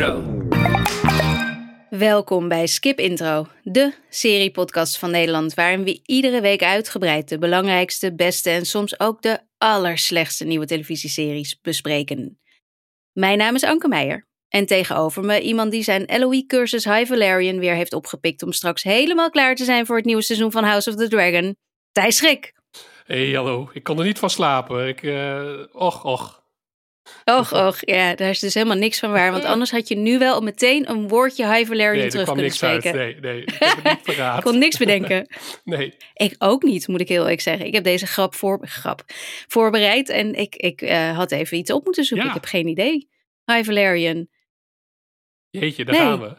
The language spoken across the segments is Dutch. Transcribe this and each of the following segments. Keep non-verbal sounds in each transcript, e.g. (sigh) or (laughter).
Intro. Welkom bij Skip Intro, de seriepodcast van Nederland, waarin we iedere week uitgebreid de belangrijkste, beste en soms ook de allerslechtste nieuwe televisieseries bespreken. Mijn naam is Anke Meijer en tegenover me iemand die zijn LOE-cursus High Valerian weer heeft opgepikt om straks helemaal klaar te zijn voor het nieuwe seizoen van House of the Dragon, Thijs Schrik. Hey, hallo. Ik kon er niet van slapen. Ik, eh, och, och. Och, och, ja, daar is dus helemaal niks van waar. Want (laughs) anders had je nu wel meteen een woordje High Valerian Nee, er terug kwam kunnen niks uit. Nee, nee. Ik heb het niet. (laughs) Ik kon niks bedenken. (laughs) Nee. Ik ook niet, moet ik heel eerlijk zeggen. Ik heb deze grap, voor, grap voorbereid en ik, ik eh, had even iets op moeten zoeken. Ja. Ik heb geen idee. High Valerian. Jeetje, daar Nee. gaan we.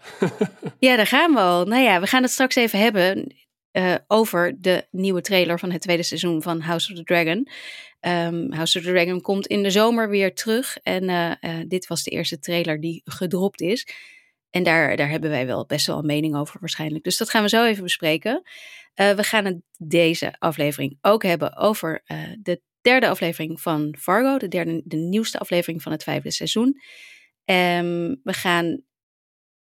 Ja, daar gaan we al. Nou ja, we gaan het straks even hebben eh, over de nieuwe trailer van het tweede seizoen van House of the Dragon. Ehm, House of the Dragon komt in de zomer weer terug. En eh, eh, dit was de eerste trailer die gedropt is. En daar, daar hebben wij wel best wel een mening over waarschijnlijk. Dus dat gaan we zo even bespreken. Eh, we gaan het deze aflevering ook hebben over de derde aflevering van Fargo. De, derde, de nieuwste aflevering van het vijfde seizoen. Ehm, we gaan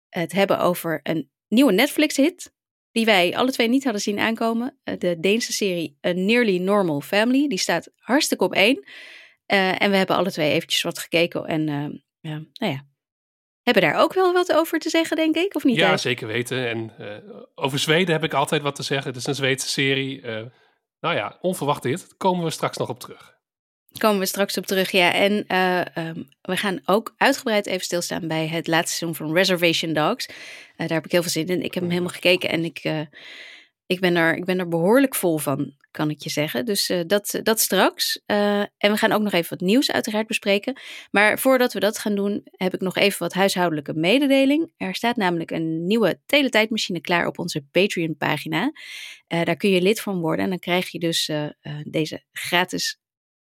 het hebben over een nieuwe Netflix-hit. Die wij alle twee niet hadden zien aankomen. Eh, De Deense serie A Nearly Normal Family. Die staat hartstikke op één. Eh, en we hebben alle twee eventjes wat gekeken. En eh, ja, nou ja, hebben daar ook wel wat over te zeggen, denk ik. Of niet? Ja, zeker weten. En over Zweden heb ik altijd wat te zeggen. Het is een Zweedse serie. Nou ja, onverwacht dit. Daar komen we straks nog op terug. Komen we straks op terug, ja. En eh, ehm, we gaan ook uitgebreid even stilstaan bij het laatste seizoen van Reservation Dogs. Eh, daar heb ik heel veel zin in. Ik heb hem helemaal gekeken en ik, eh, ik, ben, er, ik ben er behoorlijk vol van, kan ik je zeggen. Dus dat, dat straks. En we gaan ook nog even wat nieuws uiteraard bespreken. Maar voordat we dat gaan doen, heb ik nog even wat huishoudelijke mededeling. Er staat namelijk een nieuwe teletijdmachine klaar op onze Patreon-pagina. Eh, daar kun je lid van worden en dan krijg je dus deze gratis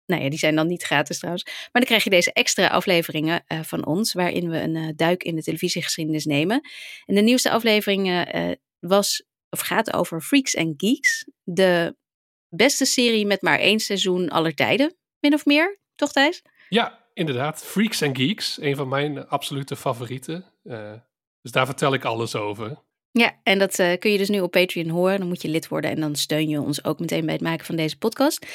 nou ja, die zijn dan niet gratis trouwens. Maar dan krijg je deze extra afleveringen eh, van ons, waarin we een eh, duik in de televisiegeschiedenis nemen. En de nieuwste aflevering eh, was, of gaat over Freaks and Geeks. De beste serie met maar één seizoen aller tijden, min of meer. Toch Thijs? Ja, inderdaad. Freaks and Geeks. Een van mijn absolute favorieten. Dus daar vertel ik alles over. Ja, en dat eh, kun je dus nu op Patreon horen. Dan moet je lid worden en dan steun je ons ook meteen bij het maken van deze podcast.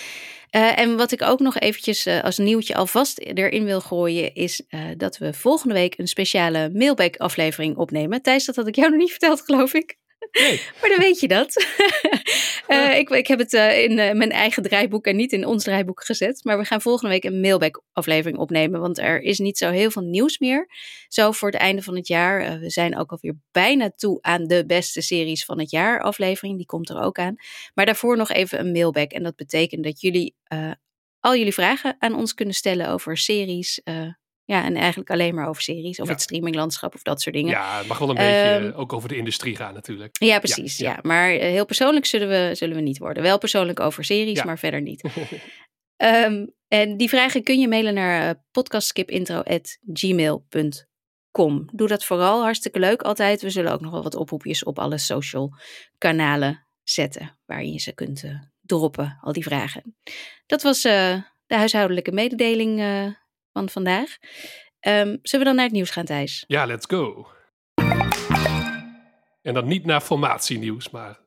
Eh, en wat ik ook nog eventjes eh, als nieuwtje alvast erin wil gooien, is dat we volgende week een speciale mailback aflevering opnemen. Thijs, dat had ik jou nog niet verteld, geloof ik. Nee. (laughs) Maar dan weet je dat. (laughs) Eh, ik, ik heb het eh, in eh, mijn eigen draaiboek en niet in ons draaiboek gezet. Maar we gaan volgende week een mailback aflevering opnemen. Want er is niet zo heel veel nieuws meer. Zo voor het einde van het jaar. We zijn ook alweer bijna toe aan de beste series van het jaar aflevering. Die komt er ook aan. Maar daarvoor nog even een mailback. En dat betekent dat jullie al jullie vragen aan ons kunnen stellen over series. Eh, ja, en eigenlijk alleen maar over series. Of Ja. het streaminglandschap of dat soort dingen. Ja, het mag wel een Ehm, beetje ook over de industrie gaan natuurlijk. Ja, precies. Ja, ja. Maar eh, heel persoonlijk zullen we, zullen we niet worden. Wel persoonlijk over series, maar verder niet. (laughs) Ehm, en die vragen kun je mailen naar uh, podcastskipintro.gmail.com. Doe dat vooral, hartstikke leuk altijd. We zullen ook nog wel wat oproepjes op alle social kanalen zetten. Waarin je ze kunt eh, droppen, al die vragen. Dat was eh, de huishoudelijke mededeling eh, van vandaag. Ehm, zullen we dan naar het nieuws gaan, Thijs? Ja, let's go. En dan niet naar formatienieuws, maar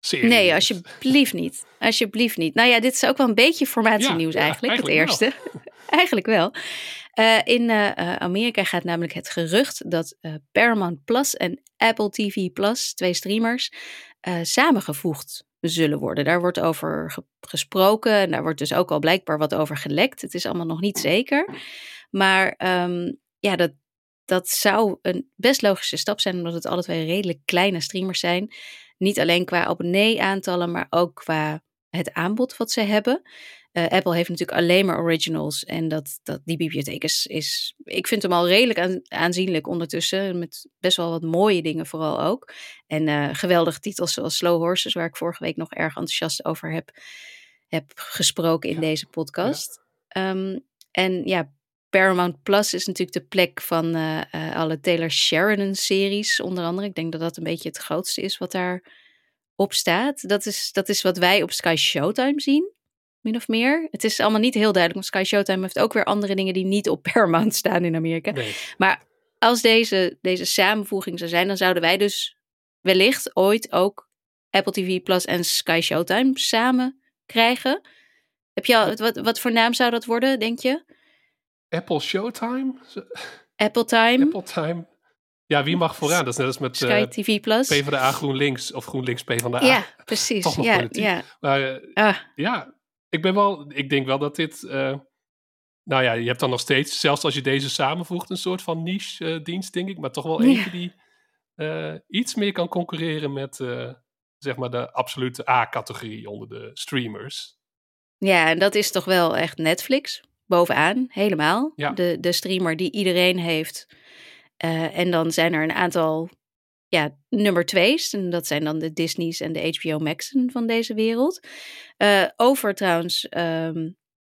serie. Nee, alsjeblieft niet. Alsjeblieft niet. Nou ja, dit is ook wel een beetje formatienieuws Ja, ja, eigenlijk, het eigenlijk eerste. (laughs) eigenlijk wel. Eh, in eh, eh, Amerika gaat namelijk het gerucht dat Paramount Plus en Apple TV Plus, twee streamers, samengevoegd zullen worden. Daar wordt over ge- gesproken en daar wordt dus ook al blijkbaar wat over gelekt. Het is allemaal nog niet zeker. Maar ehm, ja, dat, dat zou een best logische stap zijn, omdat het alle twee redelijk kleine streamers zijn. Niet alleen qua abonnee-aantallen, maar ook qua het aanbod wat ze hebben. Eh, Apple heeft natuurlijk alleen maar originals. En dat, dat, die bibliotheek is, is, ik vind hem al redelijk aan- aanzienlijk ondertussen. Met best wel wat mooie dingen vooral ook. En eh, geweldige titels zoals Slow Horses, waar ik vorige week nog erg enthousiast over heb, heb gesproken in Ja, deze podcast. Ehm, en ja, Paramount Plus is natuurlijk de plek van eh, alle Taylor Sheridan-series, onder andere. Ik denk dat dat een beetje het grootste is wat daar op staat. Dat is, dat is wat wij op Sky Showtime zien, min of meer. Het is allemaal niet heel duidelijk, want Sky Showtime heeft ook weer andere dingen die niet op (laughs) Paramount staan in Amerika. Nee. Maar als deze, deze samenvoeging zou zijn, dan zouden wij dus wellicht ooit ook Apple TV Plus en Sky Showtime samen krijgen. Heb je al, wat, wat voor naam zou dat worden, denk je? Apple Showtime? Apple Time? Apple Time. Ja, wie mag vooraan? Dat is net als met Sky uh, TV Plus. PvdA GroenLinks of GroenLinks PvdA. Ja, precies. Toch nog ja, politiek. ja. Maar uh, Ah, ja, ik ben wel, ik denk wel dat dit, uh, nou ja, je hebt dan nog steeds, zelfs als je deze samenvoegt, een soort van niche uh, dienst, denk ik, maar toch wel eentje die uh, iets meer kan concurreren met, zeg maar, de absolute A-categorie onder de streamers. ja, en dat is toch wel echt Netflix. Bovenaan, helemaal. Ja. De, de streamer die iedereen heeft. Eh, en dan zijn er een aantal ja, nummer twee's. En dat zijn dan de Disney's en de HBO Max'en van deze wereld. Eh, over trouwens ehm,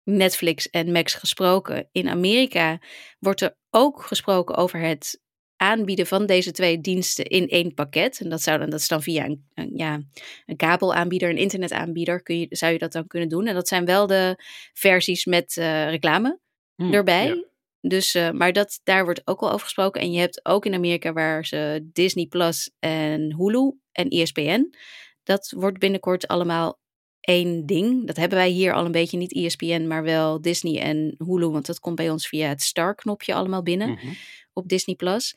Netflix en Max gesproken. In Amerika wordt er ook gesproken over het aanbieden van deze twee diensten in één pakket. En dat, zou dan, dat is dan via een, een, ja, een kabelaanbieder, een internetaanbieder, kun je, zou je dat dan kunnen doen. En dat zijn wel de versies met uh, reclame Hm, erbij. ja. Dus, uh, maar dat, daar wordt ook al over gesproken. En je hebt ook in Amerika waar ze Disney Plus en Hulu en ESPN. Dat wordt binnenkort allemaal één ding. Dat hebben wij hier al een beetje, niet ESPN, maar wel Disney en Hulu. Want dat komt bij ons via het Star-knopje allemaal binnen Mhm. op Disney Plus.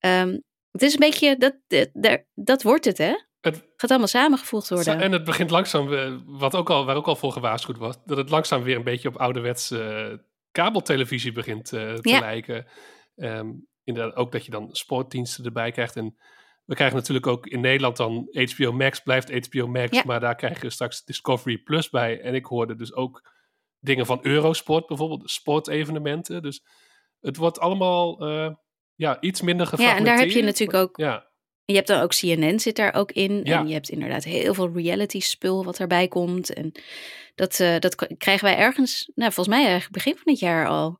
Um, het is een beetje, dat, dat, dat wordt het hè? Het, Gaat allemaal samengevoegd worden. En het begint langzaam, uh, wat ook al, waar ook al voor gewaarschuwd was, dat het langzaam weer een beetje op ouderwets uh, kabeltelevisie begint uh, te Ja. lijken. Um, inderdaad, ook dat je dan sportdiensten erbij krijgt. En we krijgen natuurlijk ook in Nederland dan HBO Max, blijft HBO Max, Ja. maar daar krijg je straks Discovery Plus bij. En ik hoorde dus ook dingen van Eurosport, bijvoorbeeld sportevenementen. Dus het wordt allemaal uh, ja, iets minder Ja, gefragmenteerd. en daar heb je natuurlijk ook Ja, Je hebt dan ook CNN zit daar ook in. Ja. En je hebt inderdaad heel veel reality spul wat erbij komt. En dat, uh, dat krijgen wij ergens, nou volgens mij eigenlijk begin van het jaar al.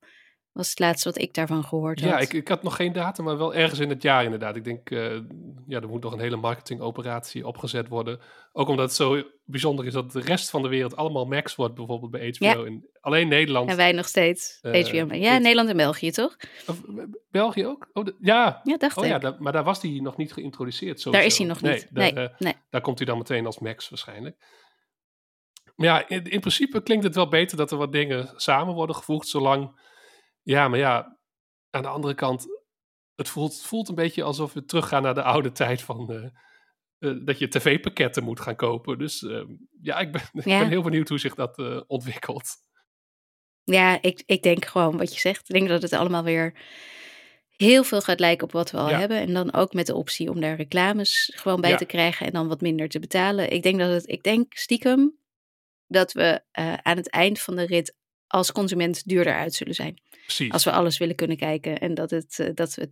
Was het laatste wat ik daarvan gehoord had. Ja, ik, ik had nog geen datum, maar wel ergens in het jaar inderdaad. Ik denk, uh, ja, er moet nog een hele marketingoperatie opgezet worden. Ook omdat het zo bijzonder is dat de rest van de wereld allemaal Max wordt, bijvoorbeeld bij HBO. Ja. En alleen Nederland. En wij nog steeds Eh, HBO. Max. Ja, Nederland en België toch? Of, eh, België ook? Oh, de- ja. Ja, dacht Oh ik. ja, maar daar was die nog niet geïntroduceerd. daar sowieso. is hij nog Nee, niet. daar, Nee, eh, nee. daar komt hij dan meteen als Max waarschijnlijk. Maar ja, in, in principe klinkt het wel beter dat er wat dingen samen worden gevoegd, zolang... Ja, maar ja, aan de andere kant, het voelt, voelt een beetje alsof we teruggaan naar de oude tijd van... eh, eh, dat je tv-pakketten moet gaan kopen. Dus eh, ja, ik ben, (laughs) ik ben heel benieuwd hoe zich dat eh, ontwikkelt. Ja, ik, ik denk gewoon wat je zegt. Ik denk dat het allemaal weer heel veel gaat lijken op wat we al Ja. hebben. En dan ook met de optie om daar reclames gewoon bij Ja. te krijgen en dan wat minder te betalen. Ik denk dat het, ik denk stiekem dat we aan het eind van de rit als consument duurder uit zullen zijn. Precies. Als we alles willen kunnen kijken. En dat, het, eh, dat we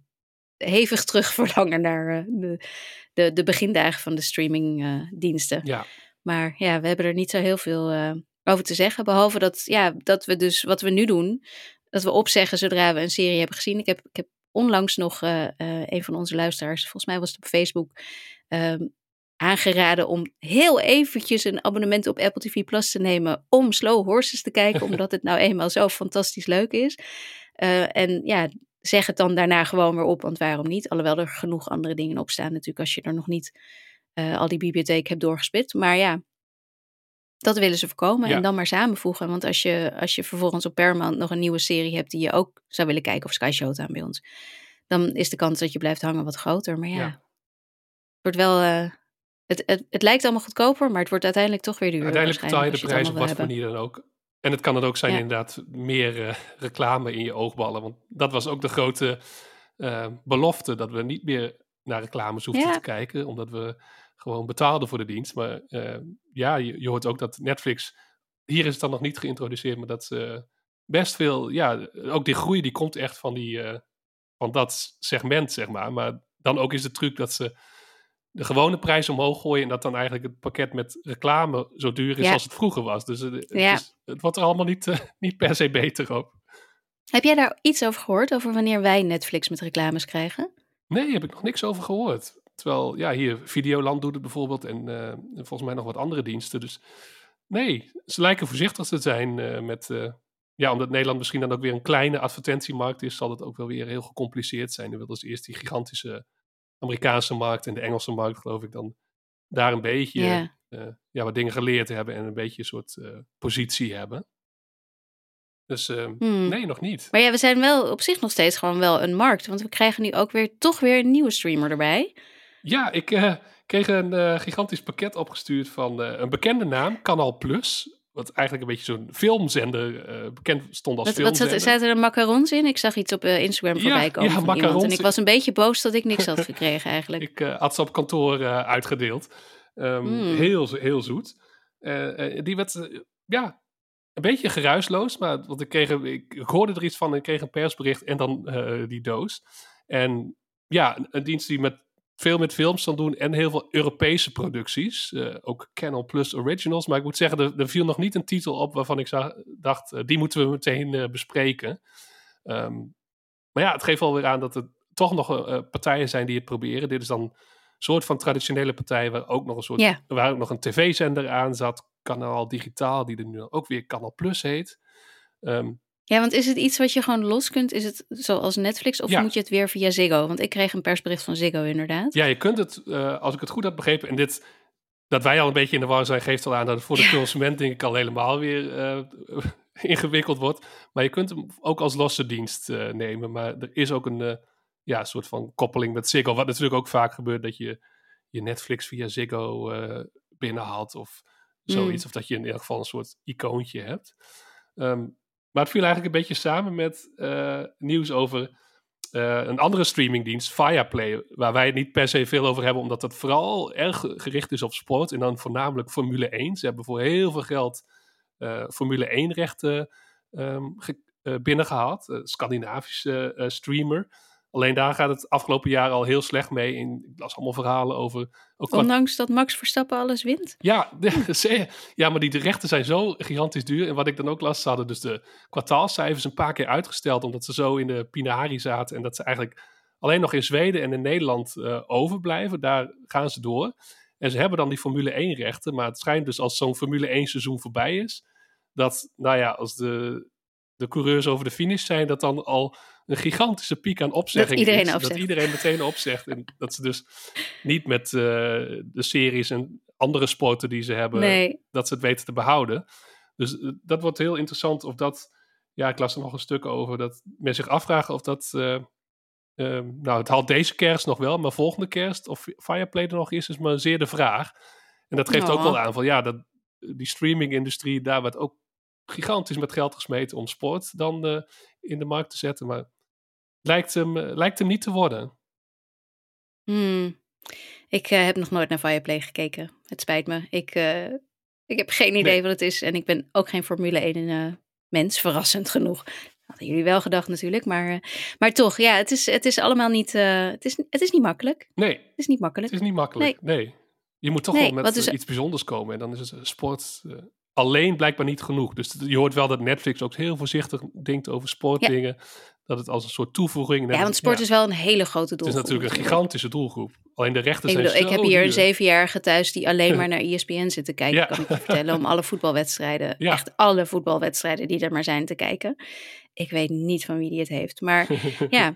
hevig terug (laughs) verlangen naar eh, de, de, de begindagen van de streamingdiensten. Ja, Maar ja, we hebben er niet zo heel veel eh, over te zeggen. Behalve dat, ja, dat we dus wat we nu doen, dat we opzeggen zodra we een serie hebben gezien. Ik heb, ik heb onlangs nog eh, eh, een van onze luisteraars, volgens mij was het op Facebook, ehm, aangeraden om heel eventjes een abonnement op Apple TV Plus te nemen om Slow Horses te kijken, (laughs) omdat het nou eenmaal zo fantastisch leuk is. Eh, en ja, zeg het dan daarna gewoon weer op, want waarom niet? Alhoewel er genoeg andere dingen op staan natuurlijk als je er nog niet eh, al die bibliotheek hebt doorgespit. Maar ja, dat willen ze voorkomen Ja. en dan maar samenvoegen. Want als je, als je vervolgens op Paramount nog een nieuwe serie hebt die je ook zou willen kijken, of Sky Showtime bij ons, dan is de kans dat je blijft hangen wat groter. Maar ja, Ja. het wordt wel... eh, het, het, het lijkt allemaal goedkoper, maar het wordt uiteindelijk toch weer duurder. Uiteindelijk betaal je de prijs op wat voor het manier dan ook. En het kan dan ook zijn Ja. inderdaad meer eh, reclame in je oogballen. Want dat was ook de grote eh, belofte. Dat we niet meer naar reclames hoefden Ja. te kijken. Omdat we gewoon betaalden voor de dienst. Maar eh, ja, je, je hoort ook dat Netflix... Hier is het dan nog niet geïntroduceerd. Maar dat ze best veel... Ja, ook die groei die komt echt van, die, van dat segment, zeg maar. Maar dan ook is de truc dat ze de gewone prijs omhoog gooien. En dat dan eigenlijk het pakket met reclame zo duur is Ja. als het vroeger was. Dus het, het, Ja. is- het wordt er allemaal niet, eh, (laughs) niet per se beter op. Heb jij daar iets over gehoord, over wanneer wij Netflix met reclames krijgen? Nee, heb ik nog niks over gehoord. Terwijl, ja, hier Videoland doet het bijvoorbeeld. En eh, volgens mij nog wat andere diensten. Dus nee, ze lijken voorzichtig te zijn eh, met, eh, ja, omdat Nederland misschien dan ook weer een kleine advertentiemarkt is, zal het ook wel weer heel gecompliceerd zijn. Nu willen ze eerst die gigantische Amerikaanse markt en de Engelse markt, geloof ik, dan daar een beetje Ja. eh, ja, wat dingen geleerd hebben en een beetje een soort eh, positie hebben. Dus eh, Hmm. nee, nog niet. Maar ja, we zijn wel op zich nog steeds gewoon wel een markt. Want we krijgen nu ook weer toch weer een nieuwe streamer erbij. Ja, ik kreeg een gigantisch pakket opgestuurd van een bekende naam, Canal Plus. Wat eigenlijk een beetje zo'n filmzender eh, bekend stond als Wat, wat filmzender. zat, zaten er macarons in? Ik zag iets op eh, Instagram Ja, voorbij komen ja, van iemand. En ik was een beetje boos dat ik niks had gekregen eigenlijk. (laughs) Ik eh, had ze op kantoor uitgedeeld. Ehm, Mm. heel, heel zoet. Die werd, ja, een beetje geruisloos. Maar want ik, kreeg, ik, ik hoorde er iets van en ik kreeg een persbericht en dan die doos. En ja, een, een dienst die met, veel met films kan doen en heel veel Europese producties. Eh, ook Canal Plus Originals. Maar ik moet zeggen, er, er viel nog niet een titel op waarvan ik zag, dacht, eh, die moeten we meteen eh, bespreken. Ehm, maar ja, het geeft wel weer aan dat er toch nog partijen zijn die het proberen. Dit is dan een soort van traditionele partij waar ook nog een soort waar ook nog een tv-zender aan zat, Kanaal Digitaal, die er nu ook weer Kanaal Plus heet. Ehm, Ja, want is het iets wat je gewoon los kunt? Is het zoals Netflix of Ja. moet je het weer via Ziggo? Want ik kreeg een persbericht van Ziggo inderdaad. ja, je kunt het, eh, als ik het goed had begrepen, en dit, dat wij al een beetje in de war zijn, geeft al aan dat het voor de Ja. consument denk ik al helemaal weer eh, (laughs) ingewikkeld wordt. Maar je kunt hem ook als losse dienst eh, nemen. Maar er is ook een ja, soort van koppeling met Ziggo, wat natuurlijk ook vaak gebeurt, dat je je Netflix via Ziggo binnenhaalt of zoiets. Of dat je in ieder geval een soort icoontje hebt. Ehm, maar het viel eigenlijk een beetje samen met eh, nieuws over eh, een andere streamingdienst, Fireplay, waar wij het niet per se veel over hebben, omdat het vooral erg gericht is op sport en dan voornamelijk Formule 1. Ze hebben voor heel veel geld eh, Formule 1 rechten eh, binnengehaald, Scandinavische streamer. Alleen daar gaat het afgelopen jaar al heel slecht mee. In, ik las allemaal verhalen over. Ook Ondanks dat Max Verstappen alles wint. ja, (laughs) ja, maar die rechten zijn zo gigantisch duur. En wat ik dan ook las, ze hadden dus de kwartaalcijfers een paar keer uitgesteld. Omdat ze zo in de pinari zaten. En dat ze eigenlijk alleen nog in Zweden en in Nederland eh, overblijven. Daar gaan ze door. En ze hebben dan die Formule 1 rechten. Maar het schijnt dus als zo'n Formule 1 seizoen voorbij is. Dat, nou ja, als de, de coureurs over de finish zijn, dat dan al een gigantische piek aan opzegging iedereen is. opzegt. Dat iedereen meteen opzegt. En dat ze dus niet met eh, de series en andere sporten die ze hebben, Nee. dat ze het weten te behouden. Dus eh, dat wordt heel interessant of dat, ja, ik las er nog een stuk over, dat men zich afvragen of dat, eh, eh, nou, het haalt deze kerst nog wel, maar volgende kerst of Fireplay er nog is, is maar zeer de vraag. En dat geeft ook Oh. wel aan van, ja, dat, die streaming-industrie, daar wordt ook gigantisch met geld gesmeten om sport dan eh, in de markt te zetten, maar lijkt hem, eh, lijkt hem niet te worden. Hmm. Ik eh, heb nog nooit naar Fireplay gekeken. Het spijt me. Ik, ik heb geen idee Nee. wat het is. En ik ben ook geen Formule 1 eh, mens. Verrassend genoeg. Hadden jullie wel gedacht natuurlijk. Maar, maar toch, ja, het is, het is allemaal niet... het, is, het is niet makkelijk. Nee, Het is niet makkelijk. Het is niet makkelijk. Nee. Je moet toch Nee, wel met is- iets bijzonders komen. En dan is het sport alleen blijkbaar niet genoeg. Dus je hoort wel dat Netflix ook heel voorzichtig denkt over sportdingen. Dat het als een soort toevoeging... net Ja, want sport ja, is wel een hele grote Het is doelgroep. natuurlijk een gigantische doelgroep. Alleen de rechten Ik zijn bedoel, ik heb hier een zevenjarige thuis die alleen maar naar ESPN zit te kijken, Ja. kan ik je vertellen, om alle voetbalwedstrijden, echt alle voetbalwedstrijden die er maar zijn te kijken. Ik weet niet van wie die het heeft, maar (laughs) ja.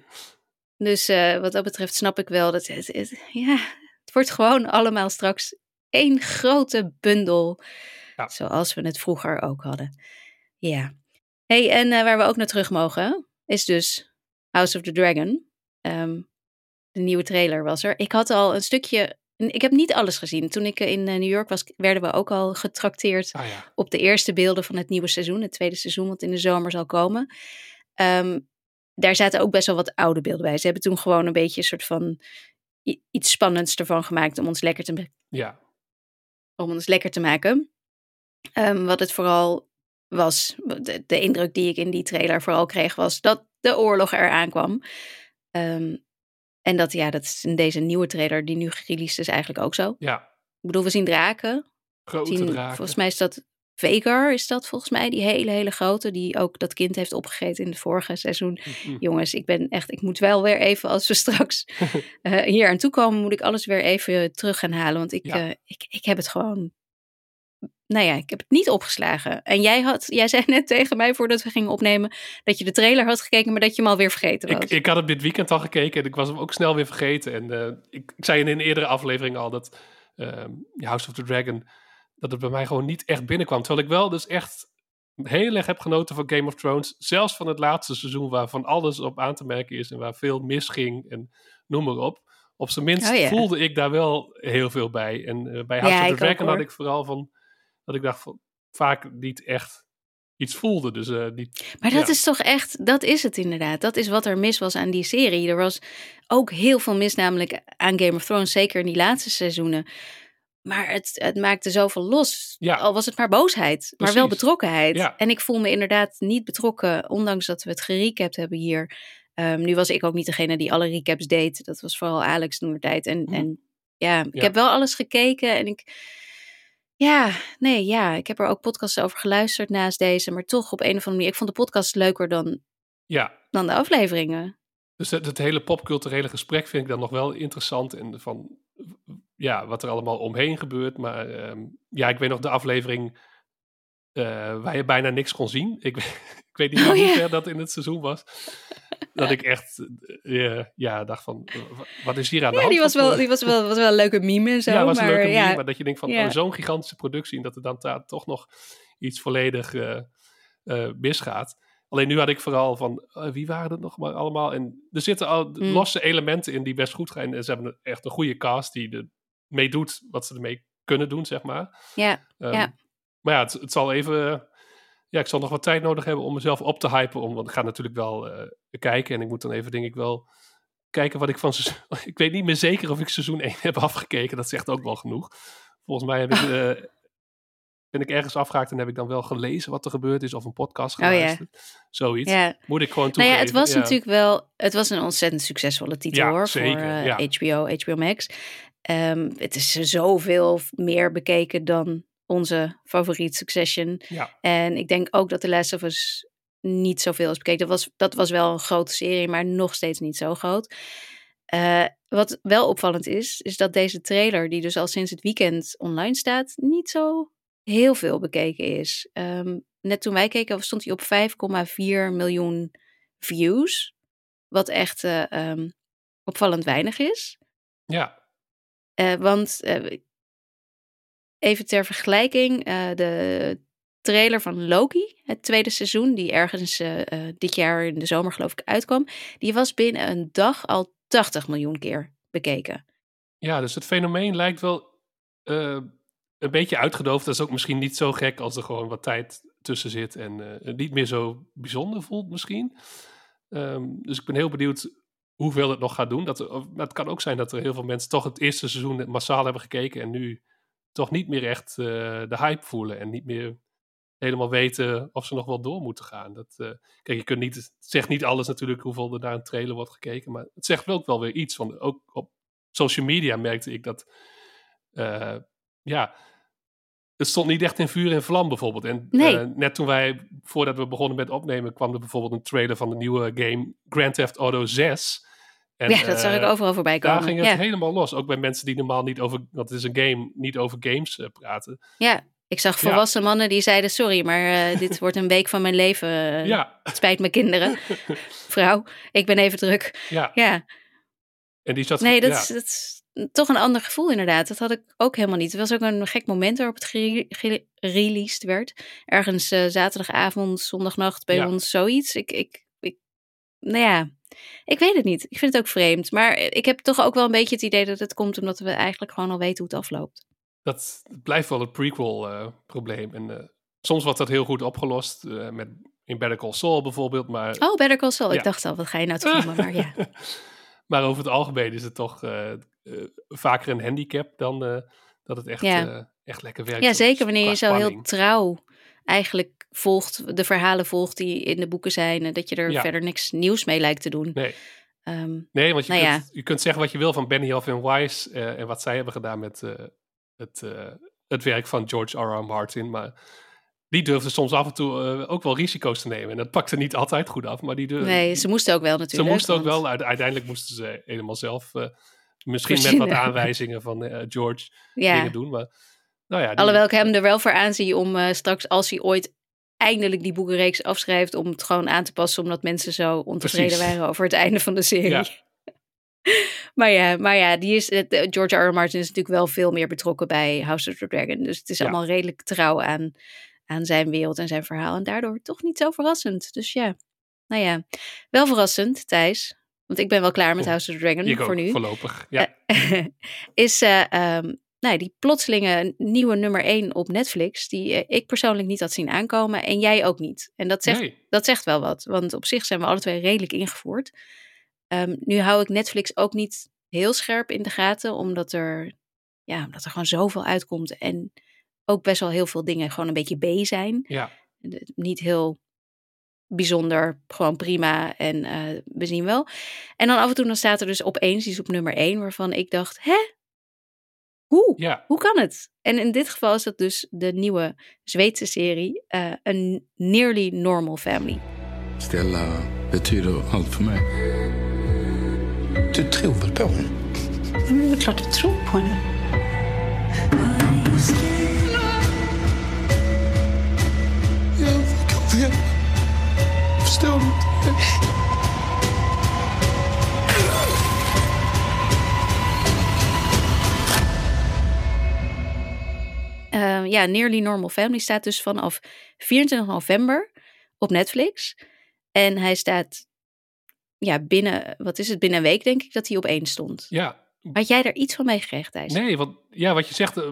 Dus eh, wat dat betreft snap ik wel dat het, het- ja, het wordt gewoon allemaal straks één grote bundel, Ja. zoals we het vroeger ook hadden. Ja. hey, en eh, waar we ook naar terug mogen, is dus House of the Dragon. Ehm, de nieuwe trailer was er. Ik had al een stukje. Ik heb niet alles gezien. Toen ik eh, in eh, New York was, werden we ook al getrakteerd Ah ja, op de eerste beelden van het nieuwe seizoen, het tweede seizoen, wat in de zomer zal komen. Ehm, daar zaten ook best wel wat oude beelden bij. Ze hebben toen gewoon een beetje een soort van iets spannends ervan gemaakt om ons lekker te, ja. om ons lekker te maken. Ehm, wat het vooral was, de, de indruk die ik in die trailer vooral kreeg, was dat de oorlog eraan kwam. Ehm, en dat, ja, dat is in deze nieuwe trailer die nu gereleased is eigenlijk ook zo. ja. Ik bedoel, we zien draken. Grote zien, draken. volgens mij is dat Vegar, is dat volgens mij, die hele, hele grote, die ook dat kind heeft opgegeten in het vorige seizoen. Jongens, ik ben echt, ik moet wel weer even, als we straks (laughs) eh, hier aan toe komen, moet ik alles weer even terug gaan halen. Want ik, Ja. eh, ik, ik heb het gewoon nou ja, ik heb het niet opgeslagen. En jij, had, jij zei net tegen mij voordat we gingen opnemen dat je de trailer had gekeken, maar dat je hem alweer vergeten was. Ik, ik had hem dit weekend al gekeken en ik was hem ook snel weer vergeten. En uh, ik, ik, zei in een eerdere aflevering al dat uh, House of the Dragon, dat het bij mij gewoon niet echt binnenkwam. Terwijl ik wel dus echt heel erg heb genoten van Game of Thrones. Zelfs van het laatste seizoen waarvan alles op aan te merken is en waar veel misging en noem maar op. Op zijn minst Oh voelde ik daar wel heel veel bij. En uh, bij House Ja, of the ook, Dragon had ik vooral van dat ik dacht vaak niet echt iets voelde. Dus eh, niet. Maar dat ja. is toch echt, dat is het inderdaad. Dat is wat er mis was aan die serie. Er was ook heel veel mis namelijk aan Game of Thrones, zeker in die laatste seizoenen. Maar het, het maakte zoveel los. Ja. Al was het maar boosheid, maar wel betrokkenheid. Ja. En ik voel me inderdaad niet betrokken, ondanks dat we het gerecapt hebben hier. Ehm, nu was ik ook niet degene die alle recaps deed. Dat was vooral Alex toen de tijd. En, Hm. en ja, ik heb wel alles gekeken en ik... Ja, nee, ja. Ik heb er ook podcasts over geluisterd naast deze. Maar toch op een of andere manier. Ik vond de podcast leuker dan, Ja, dan de afleveringen. Dus het, het hele popculturele gesprek vind ik dan nog wel interessant. En van ja, wat er allemaal omheen gebeurt. Maar ehm, ja, ik weet nog de aflevering eh, waar je bijna niks kon zien. Ik, (laughs) ik weet niet Oh, hoe ver dat in het seizoen was. Dat ik echt eh, ja, dacht van, eh, wa- wat is hier aan de Ja, hand? die was wel, die was wel, was wel een leuke meme en zo. ja, was maar, een leuke ja, manier, maar dat je denkt van ja. oh, zo'n gigantische productie en dat er dan toch nog iets volledig eh, eh, misgaat. Alleen nu had ik vooral van eh, wie waren het nog maar allemaal? En er zitten al Mm. losse elementen in die best goed gaan. En ze hebben echt een goede cast die er mee doet wat ze ermee kunnen doen, zeg maar. ja, Ja. Maar ja, het, het zal even. Ja, ik zal nog wat tijd nodig hebben om mezelf op te hypen. Om, want ik ga natuurlijk wel eh, kijken. En ik moet dan even, denk ik, wel kijken wat ik van seizoen... (laughs) Ik weet niet meer zeker of ik seizoen 1 heb afgekeken. Dat zegt ook wel genoeg. Volgens mij heb ik, eh, ben ik ergens afgehaakt en heb ik dan wel gelezen wat er gebeurd is. Of een podcast Oh ja. geluisterd. Zoiets. ja. Moet ik gewoon Nou toegeven. ja, het was ja. natuurlijk wel... Het was een ontzettend succesvolle titel hoor. zeker, voor eh. HBO, HBO Max. Ehm, het is zoveel meer bekeken dan onze favoriet Succession. Ja. En ik denk ook dat The Last of Us niet zoveel is bekeken. Dat was, dat was wel een grote serie, maar nog steeds niet zo groot. Eh, wat wel opvallend is, is dat deze trailer, die dus al sinds het weekend online staat, niet zo heel veel bekeken is. Ehm, net toen wij keken, stond hij op 5,4 miljoen views. Wat echt eh, ehm, opvallend weinig is. ja. Eh, want even ter vergelijking, eh, de trailer van Loki, het tweede seizoen, die ergens eh, eh, dit jaar in de zomer geloof ik uitkwam, die was binnen een dag al 80 miljoen keer bekeken. Ja, dus het fenomeen lijkt wel een beetje uitgedoofd. Dat is ook misschien niet zo gek als er gewoon wat tijd tussen zit en het niet meer zo bijzonder voelt misschien. Ehm, dus ik ben heel benieuwd hoeveel het nog gaat doen. Dat, het kan ook zijn dat er heel veel mensen toch het eerste seizoen massaal hebben gekeken en nu toch niet meer echt eh, de hype voelen en niet meer helemaal weten of ze nog wel door moeten gaan. Dat, eh, kijk, je kunt niet, het zegt niet alles natuurlijk hoeveel er naar een trailer wordt gekeken, maar het zegt wel ook wel weer iets. Want ook op social media merkte ik dat, eh, ja, het stond niet echt in vuur en vlam bijvoorbeeld. En Nee. net toen wij, voordat we begonnen met opnemen, kwam er bijvoorbeeld een trailer van de nieuwe game Grand Theft Auto 6. En, ja, dat zag ik eh, overal voorbij komen. Daar ging het ja. helemaal los. Ook bij mensen die normaal niet over, want het is een game, niet over games eh, praten. ja, ik zag volwassen mannen die zeiden: Sorry, maar eh, dit wordt een week van mijn leven. Ja, Het spijt me, kinderen. (laughs) Vrouw, ik ben even druk. ja. Ja, En die zat, nee, dat, ja. is, dat is toch een ander gevoel inderdaad. Dat had ik ook helemaal niet. Het was ook een gek moment waarop het gere- gere- released werd. Ergens zaterdagavond, zondagnacht bij ons, zoiets. Ik, ik, ik, nou ja, ik weet het niet. Ik vind het ook vreemd. Maar ik heb toch ook wel een beetje het idee dat het komt omdat we eigenlijk gewoon al weten hoe het afloopt. dat blijft wel het prequel-probleem. en eh, soms wordt dat heel goed opgelost. eh, met in Better Call Saul bijvoorbeeld. Maar, Oh, Better Call Saul. Ja. Ik dacht al, wat ga je nou te filmen? Maar ja. (laughs) maar over het algemeen is het toch eh, eh, vaker een handicap dan eh, dat het echt, Ja. eh, echt lekker werkt. Ja, zeker wanneer je zo heel trouw eigenlijk volgt, de verhalen volgt die in de boeken zijn. En dat je er Ja. verder niks nieuws mee lijkt te doen. Nee. Ehm, Nee, want je, Nou kunt, je kunt zeggen wat je wil van Benioff en Weiss eh, en wat zij hebben gedaan met eh, het, eh, het werk van George R. R. Martin. Maar die durfden soms af en toe ook wel risico's te nemen. En dat pakte niet altijd goed af, maar die durfden. nee, ze moesten ook wel ze natuurlijk. moesten ook wel, uite- uiteindelijk moesten ze helemaal zelf, misschien met wat aanwijzingen van George, Ja, dingen doen. Maar Nou ja, die- Alhoewel ik hem er wel voor aanzie om straks, als hij ooit eindelijk die boekenreeks afschrijft, om het gewoon aan te passen, omdat mensen zo ontevreden Precies. waren over het einde van de serie. Ja. (laughs) maar ja, maar ja die is, eh, George R. R. Martin is natuurlijk wel veel meer betrokken bij House of the Dragon. Dus het is Ja. allemaal redelijk trouw aan, aan zijn wereld en zijn verhaal. En daardoor toch niet zo verrassend. Dus ja, nou ja, wel verrassend, Thijs. Want ik ben wel klaar met House of the Dragon Ik voor ook, nu. voorlopig. Ja. Eh, (laughs) is eh, ehm, nou, die plotselinge nieuwe nummer 1 op Netflix, die eh, ik persoonlijk niet had zien aankomen en jij ook niet. En dat zegt, nee. dat zegt wel wat, want op zich zijn we alle twee redelijk ingevoerd. Ehm, nu hou ik Netflix ook niet heel scherp in de gaten, omdat er, ja, omdat er gewoon zoveel uitkomt en ook best wel heel veel dingen gewoon een beetje B zijn. Ja. Niet heel bijzonder, gewoon prima en eh, we zien wel. En dan af en toe dan staat er dus opeens iets op nummer 1 waarvan ik dacht, hè? Hoe? Ja. Hoe kan het? En in dit geval is dat dus de nieuwe Zweedse serie, eh een Nearly Normal Family. Stella betyder allt för mig. Du tror väl på henne? Men det är klart jag tror på henne. Jag vågar vet. Förstår inte? Eh, ja, Nearly Normal Family staat dus vanaf 24 november op Netflix. En hij staat, ja, binnen, wat is het, binnen een week denk ik dat hij op één stond. Ja. Had jij daar iets van meegekregen, Thijs? Nee, want ja, wat je zegt. eh,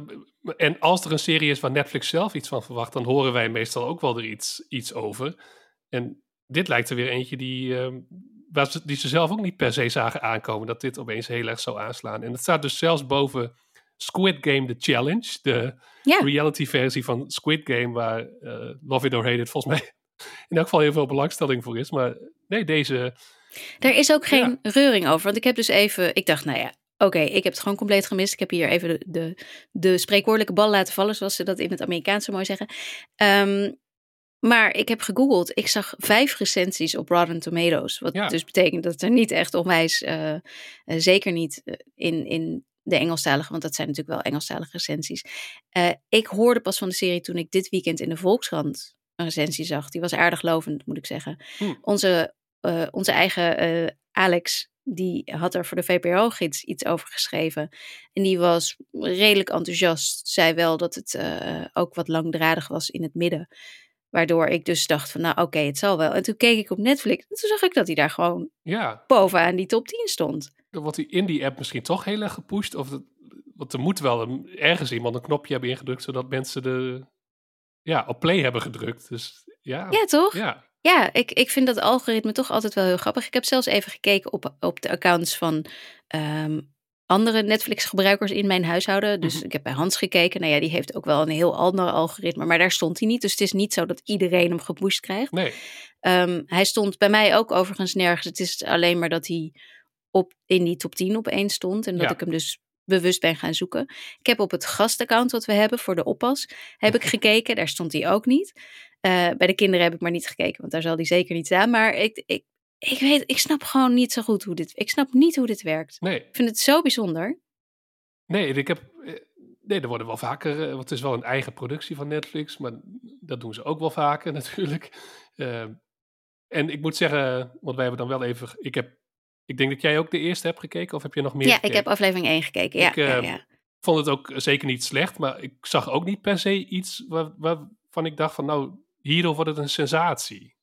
En als er een serie is waar Netflix zelf iets van verwacht, dan horen wij meestal ook wel er iets, iets over. En dit lijkt er weer eentje die, eh, waar ze, die ze zelf ook niet per se zagen aankomen, dat dit opeens heel erg zou aanslaan. En het staat dus zelfs boven Squid Game The Challenge, de Ja. reality versie van Squid Game, waar eh, Love It or Hate It volgens mij (laughs) in elk geval heel veel belangstelling voor is. Maar nee, deze, Er is ook geen reuring over. Want ik heb dus even, ik dacht, nou ja, oké, ik heb het gewoon compleet gemist. Ik heb hier even de, de, de spreekwoordelijke bal laten vallen, zoals ze dat in het Amerikaans zo mooi zeggen. Ehm, maar ik heb gegoogeld. Ik zag vijf recensies op Rotten Tomatoes. Wat Ja. dus betekent dat er niet echt onwijs, eh, eh, zeker niet in, in de Engelstalige, want dat zijn natuurlijk wel Engelstalige recensies. Eh, ik hoorde pas van de serie toen ik dit weekend in de Volkskrant een recensie zag. Die was aardig lovend, moet ik zeggen. Hm. Onze, eh, onze eigen eh, Alex, die had er voor de VPRO-gids iets over geschreven. En die was redelijk enthousiast. Zei wel dat het ook wat langdradig was in het midden. Waardoor ik dus dacht van, nou oké, het zal wel. En toen keek ik op Netflix en toen zag ik dat hij daar gewoon ja, bovenaan die top 10 stond. dan wordt die in die app misschien toch heel erg gepusht. Of dat, want er moet wel een, ergens iemand een knopje hebben ingedrukt, zodat mensen de, ja, op play hebben gedrukt. Dus ja, Ja, toch? ja, Ja, ik, ik vind dat algoritme toch altijd wel heel grappig. Ik heb zelfs even gekeken op, op de accounts van ehm, andere Netflix-gebruikers in mijn huishouden. Dus Mhm. ik heb bij Hans gekeken. Nou ja, die heeft ook wel een heel ander algoritme. Maar daar stond hij niet. Dus het is niet zo dat iedereen hem gepusht krijgt. nee, Ehm, hij stond bij mij ook overigens nergens. Het is alleen maar dat hij op, in die top 10 opeens stond. En dat Ja. ik hem dus bewust ben gaan zoeken. Ik heb op het gastaccount wat we hebben voor de oppas, heb ik (laughs) gekeken. Daar stond hij ook niet. Eh, bij de kinderen heb ik maar niet gekeken, want daar zal die zeker niet staan. Maar ik, ik, ik weet, ik snap gewoon niet zo goed hoe dit, ik snap niet hoe dit werkt. nee. Ik vind het zo bijzonder. Nee, ik heb. eh, Nee, er worden wel vaker. eh, Want het is wel een eigen productie van Netflix. Maar dat doen ze ook wel vaker (laughs) natuurlijk. Eh, en ik moet zeggen, want wij hebben dan wel even. Ik heb. Ik denk dat jij ook de eerste hebt gekeken, of heb je nog meer? Ja, ik heb aflevering 1 gekeken. Ja, Ik, ja, eh, ja. vond het ook zeker niet slecht, maar ik zag ook niet per se iets waar, waarvan ik dacht van nou, hierdoor wordt het een sensatie.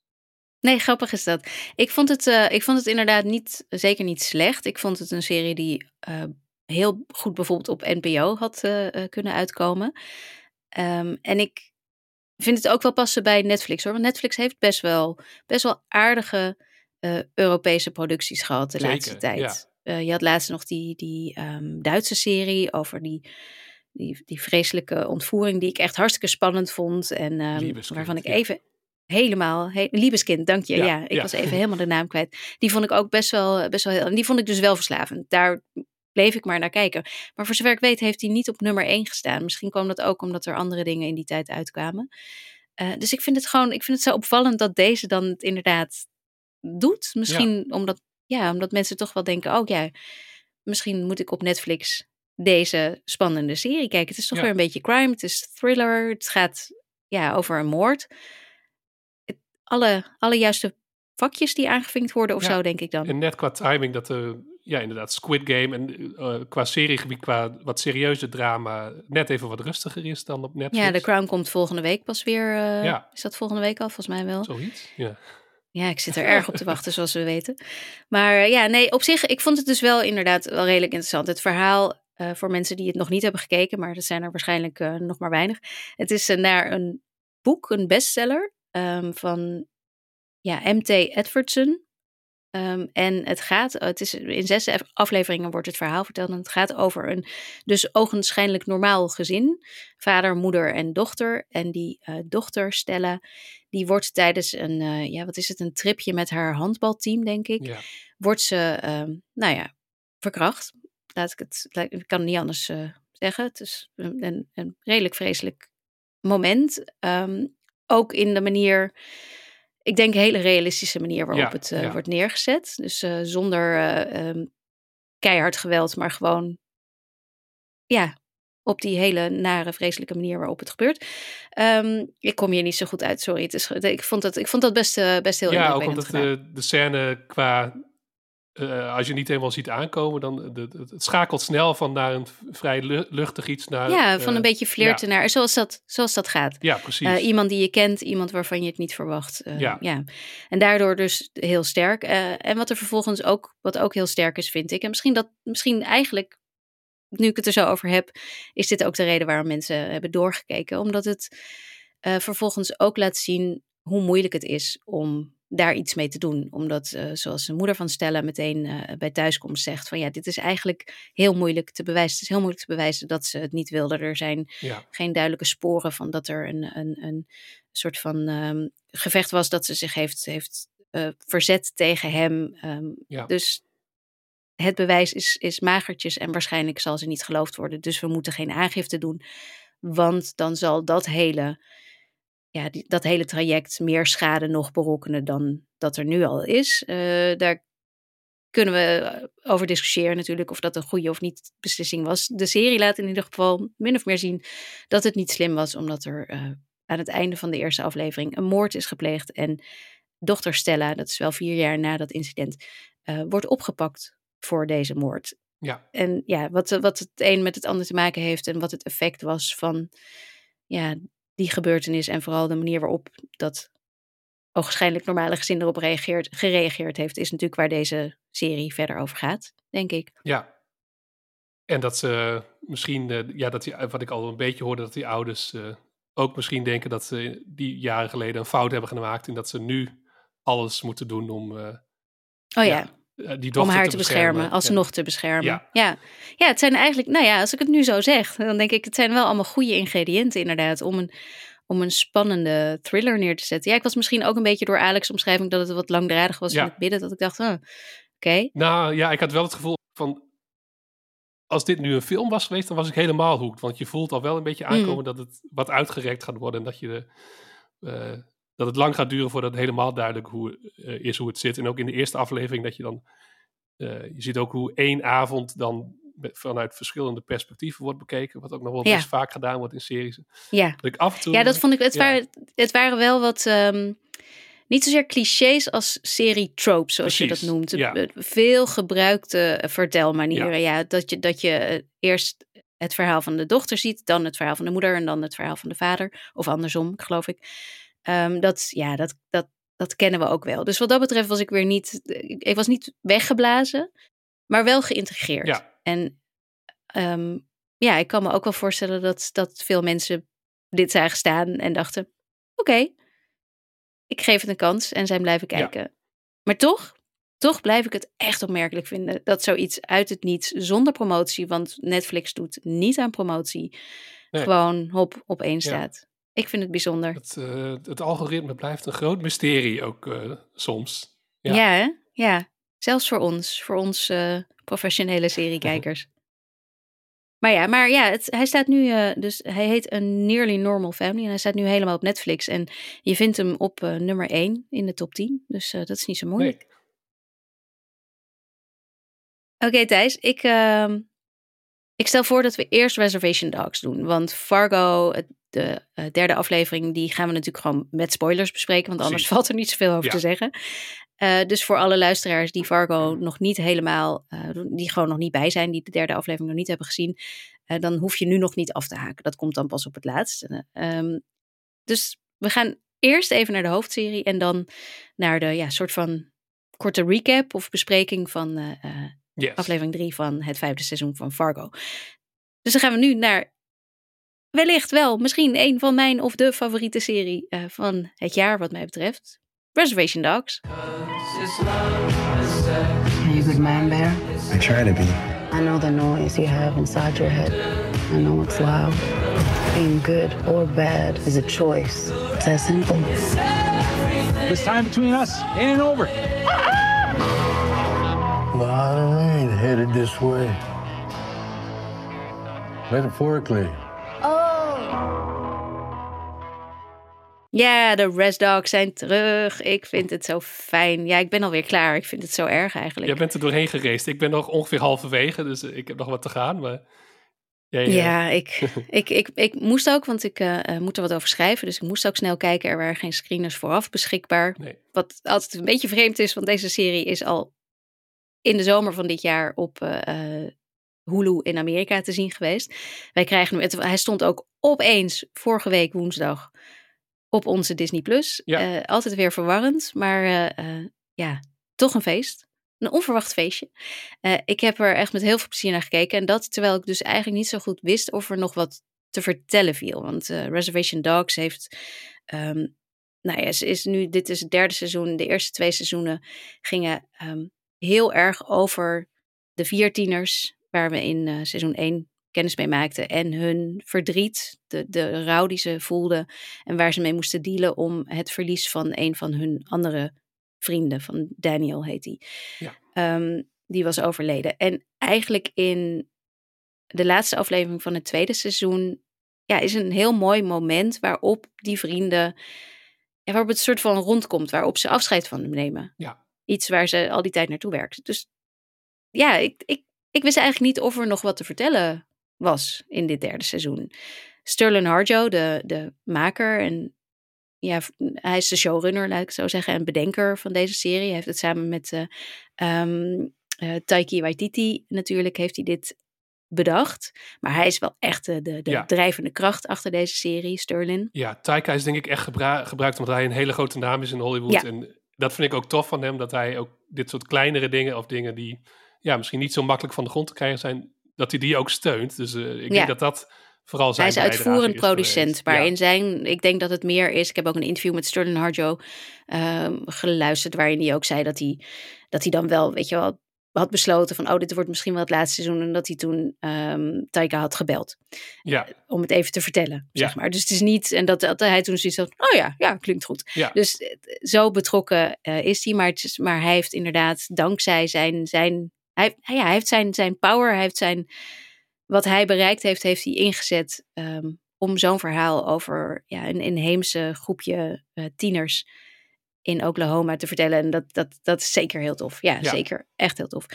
Nee, grappig is dat. Ik vond het, eh, ik vond het inderdaad niet, zeker niet slecht. Ik vond het een serie die eh, heel goed bijvoorbeeld op NPO had eh, kunnen uitkomen. Ehm, en ik vind het ook wel passen bij Netflix hoor. Want Netflix heeft best wel, best wel aardige Europese producties gehad de Zeker, laatste tijd. ja. Je had laatst nog die, die ehm, Duitse serie over die, die, die vreselijke ontvoering die ik echt hartstikke spannend vond. En ehm, waarvan ik even helemaal... He, Liebeskind, dank je. Ja, Ja, ik ja. was even helemaal de naam kwijt. Die vond ik ook best wel, best wel heel... En die vond ik dus wel verslavend. Daar bleef ik maar naar kijken. Maar voor zover ik weet heeft hij niet op nummer 1 gestaan. Misschien kwam dat ook omdat er andere dingen in die tijd uitkwamen. Eh, dus ik vind het gewoon... Ik vind het zo opvallend dat deze dan het inderdaad doet. Misschien omdat, ja, omdat mensen toch wel denken... Oh ja, misschien moet ik op Netflix deze spannende serie kijken. Het is toch weer een beetje crime, het is thriller, het gaat ja, over een moord. Alle, alle juiste vakjes die aangevinkt worden of Ja. zo, denk ik dan. En net qua timing dat de, ja inderdaad, Squid Game en eh, qua seriegebied, qua wat serieuze drama, net even wat rustiger is dan op Netflix. Ja, The Crown komt volgende week pas weer. eh, Ja. Is dat volgende week al? Volgens mij wel. Zoiets, ja. Ja, ik zit er erg op te wachten, zoals we weten. Maar eh, ja, nee, op zich, ik vond het dus wel inderdaad wel redelijk interessant. Het verhaal, eh, voor mensen die het nog niet hebben gekeken, maar dat zijn er waarschijnlijk eh, nog maar weinig. Het is eh, naar een boek, een bestseller ehm, van ja, M.T. Edwardson. Ehm, en het gaat, het is in zes af- afleveringen wordt het verhaal verteld. En het gaat over een dus ogenschijnlijk normaal gezin. Vader, moeder en dochter. En die eh, dochter, Stella, die wordt tijdens een, eh, ja, wat is het, een tripje met haar handbalteam, denk ik. ja. Wordt ze, ehm, nou ja, verkracht. Laat ik het, laat- ik kan het niet anders eh, zeggen. Het is een, een, een redelijk vreselijk moment. Ehm, ook in de manier, ik denk een hele realistische manier waarop Ja, het eh, ja. wordt neergezet. Dus eh, zonder eh, ehm, keihard geweld, maar gewoon, ja, op die hele nare, vreselijke manier waarop het gebeurt. Ehm, ik kom hier niet zo goed uit, sorry. Het is, ik, vond dat, ik vond dat best, eh, best heel Ja, ook omdat de, de scène qua... eh, als je niet helemaal ziet aankomen, dan de, de- het schakelt snel van naar een vrij lu- luchtig iets naar... Ja, van eh, een beetje flirten naar, zoals dat, zoals dat gaat. Ja, precies. Eh, iemand die je kent, iemand waarvan je het niet verwacht. eh, Ja. ja. En daardoor dus heel sterk. Eh, en wat er vervolgens ook, wat ook heel sterk is, vind ik. En misschien dat, misschien eigenlijk, nu ik het er zo over heb, is dit ook de reden waarom mensen hebben doorgekeken. Omdat het eh, vervolgens ook laat zien hoe moeilijk het is om daar iets mee te doen. Omdat, eh, zoals de moeder van Stella meteen eh, bij thuiskomst zegt: van ja, dit is eigenlijk heel moeilijk te bewijzen. Het is heel moeilijk te bewijzen dat ze het niet wilde. Er zijn ja. geen duidelijke sporen van dat er een, een, een soort van ehm, gevecht was dat ze zich heeft, heeft eh, verzet tegen hem. Ehm, Ja. Dus het bewijs is, is magertjes en waarschijnlijk zal ze niet geloofd worden. Dus we moeten geen aangifte doen. Want dan zal dat hele, ja, die, dat hele traject meer schade nog berokkenen dan dat er nu al is. Eh, daar kunnen we eh, over discussiëren natuurlijk of dat een goede of niet beslissing was. De serie laat in ieder geval min of meer zien dat het niet slim was, omdat er eh, aan het einde van de eerste aflevering een moord is gepleegd. En dochter Stella, dat is wel vier jaar na dat incident, wordt opgepakt voor deze moord. Ja. En ja, wat, wat het een met het ander te maken heeft en wat het effect was van ja, die gebeurtenis en vooral de manier waarop dat ogenschijnlijk normale gezin erop reageert, gereageerd heeft, is natuurlijk waar deze serie verder over gaat, denk ik. Ja. En dat ze misschien, eh, ja, dat die, wat ik al een beetje hoorde, dat die ouders eh, ook misschien denken dat ze die jaren geleden een fout hebben gemaakt. En dat ze nu alles moeten doen om eh, Oh ja, ja, die dochter om haar te beschermen, En- alsnog te beschermen. Ja. Ja. ja. het zijn eigenlijk, nou ja, als ik het nu zo zeg, dan denk ik, het zijn wel allemaal goede ingrediënten inderdaad om een, om een spannende thriller neer te zetten. Ja, ik was misschien ook een beetje door Alex' omschrijving dat het wat langdradig was Ja. in het midden, dat ik dacht, oh, oké. Nou ja, ik had wel het gevoel van. Als dit nu een film was geweest, dan was ik helemaal hoekt. Want je voelt al wel een beetje aankomen Mm. dat het wat uitgerekt gaat worden. En dat, je de, eh, dat het lang gaat duren voordat het helemaal duidelijk hoe, eh, is hoe het zit. En ook in de eerste aflevering dat je dan. eh, je ziet ook hoe één avond dan vanuit verschillende perspectieven wordt bekeken. Wat ook nog wel Ja. best vaak gedaan wordt in series. Ja. Dat ik af en toe. Ja, dat vond ik. Het, Ja. waren, het waren wel wat. ehm, niet zozeer clichés als serie tropes, zoals je dat noemt. ja. Veel gebruikte eh, vertelmanieren. Ja. dat je, dat je eerst het verhaal van de dochter ziet, dan het verhaal van de moeder en dan het verhaal van de vader. Of andersom, geloof ik. Ehm, dat, ja, dat, dat, dat kennen we ook wel. Dus wat dat betreft was ik weer niet. Ik, was niet weggeblazen, maar wel geïntegreerd. Ja. En ehm, ja, ik kan me ook wel voorstellen dat, dat veel mensen dit zagen staan en dachten: oké, ik geef het een kans en zijn blijven Ja. kijken. Maar toch, toch blijf ik het echt opmerkelijk vinden dat zoiets uit het niets, zonder promotie, want Netflix doet niet aan promotie, Nee. gewoon hop op één staat. Ik vind het bijzonder. Het, eh, het algoritme blijft een groot mysterie ook eh, soms. Ja, Ja. hè? ja. Zelfs voor ons, voor ons eh, professionele seriekijkers. (laughs) Maar ja, maar ja het, hij staat nu, dus hij heet een Nearly Normal Family en hij staat nu helemaal op Netflix. En je vindt hem op nummer 1 in de top 10, dus dat is niet zo moeilijk. Nee. Oké Thijs, ik, ehm, Ik stel voor dat we eerst Reservation Dogs doen. Want Fargo, het- de eh, derde aflevering, die gaan we natuurlijk gewoon met spoilers bespreken. Want anders Precies. valt er niet zoveel over Ja. te zeggen. Eh, dus voor alle luisteraars die Fargo nog niet helemaal, eh, die gewoon nog niet bij zijn, die de derde aflevering nog niet hebben gezien, dan hoef je nu nog niet af te haken. Dat komt dan pas op het laatst. Eh, ehm, dus we gaan eerst even naar de hoofdserie en dan naar de ja, soort van korte recap of bespreking van Yes. aflevering 3 van het vijfde seizoen van Fargo. Dus dan gaan we nu naar wellicht wel misschien een van mijn of de favoriete serie eh, van het jaar wat mij betreft. Reservation Dogs. Are you a good man, Bear? I try to be. I know the noise you have inside your head. I know it's loud. Being good or bad is a choice. It's that simple. This time between us ain't it over. Well, I ain't headed this way. Metaphorically. Ja, de Rest Dogs zijn terug. Ik vind het zo fijn. Ja, ik ben alweer klaar. Ik vind het zo erg eigenlijk. Jij bent er doorheen gereisd. Ik ben nog ongeveer halverwege, dus eh, ik heb nog wat te gaan. Maar jij, eh, Ja, ik, (laughs) ik, ik, ik moest ook, want ik eh, moet er wat over schrijven. Dus ik moest ook snel kijken. Er waren geen screeners vooraf beschikbaar. Nee. Wat altijd een beetje vreemd is, want deze serie is al in de zomer van dit jaar op Hulu in Amerika te zien geweest. Wij krijgen hem, het- hij stond ook opeens vorige week woensdag op onze Disney Plus. Ja. Eh, altijd weer verwarrend, maar eh, eh, ja, toch een feest. Een onverwacht feestje. Ik heb er echt met heel veel plezier naar gekeken. En dat terwijl ik dus eigenlijk niet zo goed wist of er nog wat te vertellen viel. Want Reservation Dogs heeft. ehm, nou ja, ze is nu, dit is het derde seizoen. De eerste twee seizoenen gingen ehm, heel erg over de vier tieners. Waar we in eh, seizoen 1 kennis mee maakten. En hun verdriet, de, de rouw die ze voelden. En waar ze mee moesten dealen om het verlies van een van hun andere vrienden. Van Daniel heet hij. Ja. Ehm, die was overleden. En eigenlijk in de laatste aflevering van het tweede seizoen. Ja, is een heel mooi moment waarop die vrienden. Waarop het soort van rondkomt. Waarop ze afscheid van hem nemen. Ja. Iets waar ze al die tijd naartoe werkt. Dus ja, ik, ik, ik wist eigenlijk niet of er nog wat te vertellen was in dit derde seizoen. Sterling Harjo, de, de maker en ja, hij is de showrunner, laat ik zo zeggen, en bedenker van deze serie. Hij heeft het samen met ehm, eh, Taiki Waititi natuurlijk heeft hij dit bedacht. Maar hij is wel echt de, de, de Ja. drijvende kracht achter deze serie, Sterling. Ja, Taika is denk ik echt gebra- gebruikt omdat hij een hele grote naam is in Hollywood. Ja. En dat vind ik ook tof van hem, dat hij ook dit soort kleinere dingen of dingen die ja, misschien niet zo makkelijk van de grond te krijgen zijn, dat hij die ook steunt. Dus eh, ik Ja. denk dat dat vooral zijn Hij is uitvoerend is producent, geweest. maar Ja. in zijn, ik denk dat het meer is. Ik heb ook een interview met Sterling Harjo ehm, geluisterd, waarin hij ook zei dat hij, dat hij dan wel, weet je wel, had besloten van, oh, dit wordt misschien wel het laatste seizoen. En dat hij toen ehm Taika had gebeld Ja, om het even te vertellen, zeg maar. Dus het is niet, en dat, dat hij toen zoiets had, oh ja, ja, klinkt goed. ja. Dus eh, zo betrokken eh, is hij, maar, is, maar hij heeft inderdaad dankzij zijn, zijn hij, ja, hij heeft zijn, zijn power, hij heeft zijn, wat hij bereikt heeft, heeft hij ingezet ehm, om zo'n verhaal over ja, een inheemse groepje eh, tieners in Oklahoma te vertellen. En dat, dat, dat is zeker heel tof. Ja, Ja. zeker. Echt heel tof.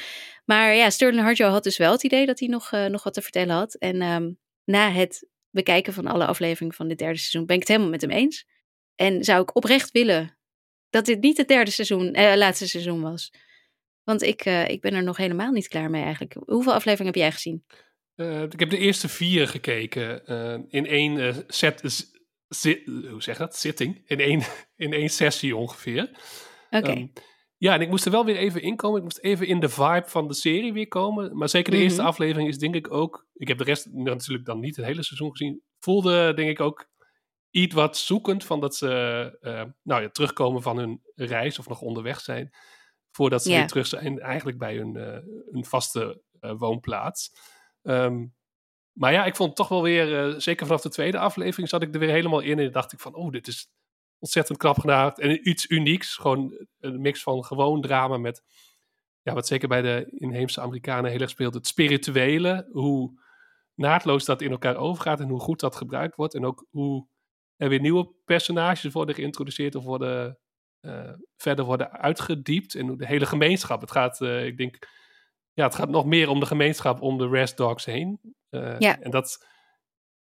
Maar ja, Sterling Harjo had dus wel het idee dat hij nog, eh, nog wat te vertellen had. En ehm, na het bekijken van alle afleveringen van dit derde seizoen ben ik het helemaal met hem eens. En zou ik oprecht willen dat dit niet het derde seizoen, eh, laatste seizoen was. Want ik, eh, ik ben er nog helemaal niet klaar mee eigenlijk. Hoeveel afleveringen heb jij gezien? Eh, ik heb de eerste vier gekeken eh, in één set, hoe zeg dat? Zitting. In één, (laughs) in één sessie ongeveer. Oké. Ehm, ja, en ik moest er wel weer even inkomen. Ik moest even in de vibe van de serie weer komen. Maar zeker de eerste Mhm. aflevering is denk ik ook... Ik heb de rest natuurlijk dan niet het hele seizoen gezien. Voelde denk ik ook iets wat zoekend van dat ze nou ja, terugkomen van hun reis of nog onderweg zijn. Voordat ze weer terug zijn eigenlijk bij hun, eh, hun vaste eh, woonplaats. Ehm, maar ja, ik vond het toch wel weer, eh, zeker vanaf de tweede aflevering zat ik er weer helemaal in. En dacht ik van, oh, dit is ontzettend knap gedaan. En iets unieks. Gewoon een mix van gewoon drama met, ja, wat zeker bij de inheemse Amerikanen heel erg speelt, het spirituele. Hoe naadloos dat in elkaar overgaat en hoe goed dat gebruikt wordt. En ook hoe er weer nieuwe personages worden geïntroduceerd of worden, verder worden uitgediept. En hoe de hele gemeenschap. Het gaat, eh, ik denk, ja, het gaat nog meer om de gemeenschap om de Rest Dogs heen. Eh, Ja. En dat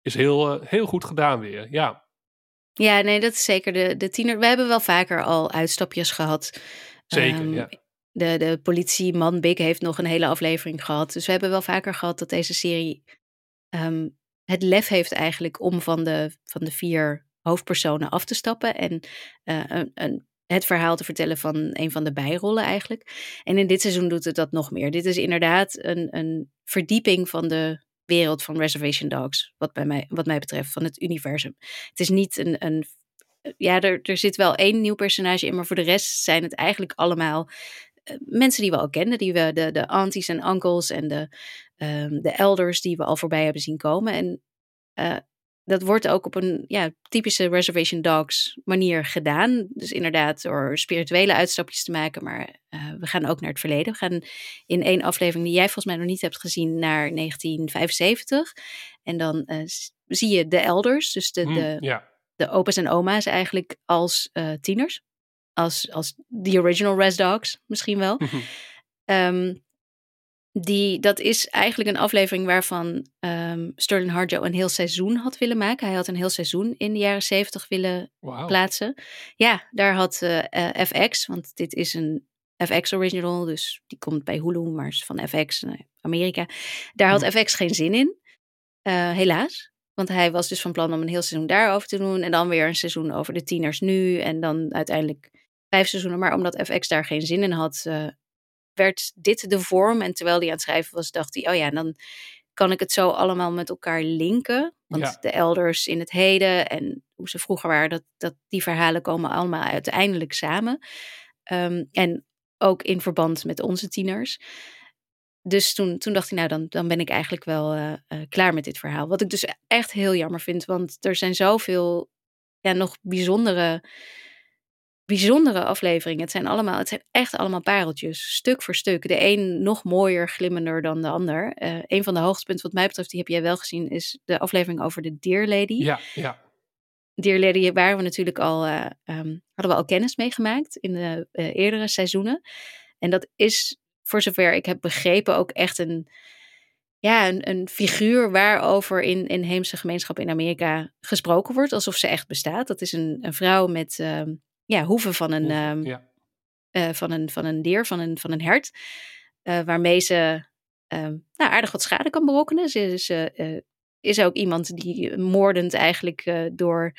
is heel, eh, heel goed gedaan weer. Ja, Ja, nee, dat is zeker de, de tiener. We hebben wel vaker al uitstapjes gehad. zeker. Ehm, ja. De, de politieman Big heeft nog een hele aflevering gehad. Dus we hebben wel vaker gehad dat deze serie ehm, het lef heeft eigenlijk om van de, van de vier hoofdpersonen af te stappen. En eh, een, een, het verhaal te vertellen van een van de bijrollen eigenlijk. En in dit seizoen doet het dat nog meer. Dit is inderdaad een, een verdieping van de wereld van Reservation Dogs. Wat, bij mij, wat mij betreft, van het universum. Het is niet een... een ja, er, er zit wel één nieuw personage in, maar voor de rest zijn het eigenlijk allemaal eh, mensen die we al kenden, die we, de, de aunties en uncles en de, ehm, de elders die we al voorbij hebben zien komen. En eh, dat wordt ook op een ja, typische Reservation Dogs manier gedaan. Dus inderdaad door spirituele uitstapjes te maken, maar eh, we gaan ook naar het verleden. We gaan in één aflevering die jij volgens mij nog niet hebt gezien naar 1975. En dan eh, zie je de elders, dus de, Hm, de, ja. de opa's en oma's eigenlijk als eh, tieners. Als, als the original Res Dogs misschien wel. (laughs) Ehm, die, dat is eigenlijk een aflevering waarvan ehm, Sterling Harjo een heel seizoen had willen maken. Hij had een heel seizoen in de jaren zeventig willen plaatsen. Ja, daar had eh, eh, FX, want dit is een FX original, dus die komt bij Hulu, maar is van FX, eh, Amerika. Daar had. FX geen zin in, helaas. Want hij was dus van plan om een heel seizoen daarover te doen. En dan weer een seizoen over de tieners nu. En dan uiteindelijk vijf seizoenen. Maar omdat FX daar geen zin in had, werd dit de vorm. En terwijl hij aan het schrijven was, dacht hij: oh ja, dan kan ik het zo allemaal met elkaar linken. Want Ja. de elders in het heden en hoe ze vroeger waren, dat, dat die verhalen komen allemaal uiteindelijk samen. Ehm, en ook in verband met onze tieners. Dus toen, toen dacht hij, nou, dan, dan ben ik eigenlijk wel eh, eh, klaar met dit verhaal. Wat ik dus echt heel jammer vind, want er zijn zoveel ja, nog bijzondere, bijzondere afleveringen. Het zijn allemaal, het zijn echt allemaal pareltjes, stuk voor stuk. De een nog mooier, glimmender dan de ander. Eh een van de hoogtepunten wat mij betreft, die heb jij wel gezien, is de aflevering over de Deer Lady. Ja, ja. Dear Lady waren we natuurlijk al, eh, ehm, hadden we al kennis meegemaakt in de eh, eerdere seizoenen. En dat is, voor zover ik heb begrepen, ook echt een, ja, een, een figuur waarover in inheemse gemeenschappen in Amerika gesproken wordt, alsof ze echt bestaat. Dat is een, een vrouw met ehm, ja, hoeven van een, ehm, ja. eh, van een, van een dier, van een, van een hert. eh, waarmee ze ehm, nou, aardig wat schade kan berokkenen. Ze is, eh, is ook iemand die moordend eigenlijk door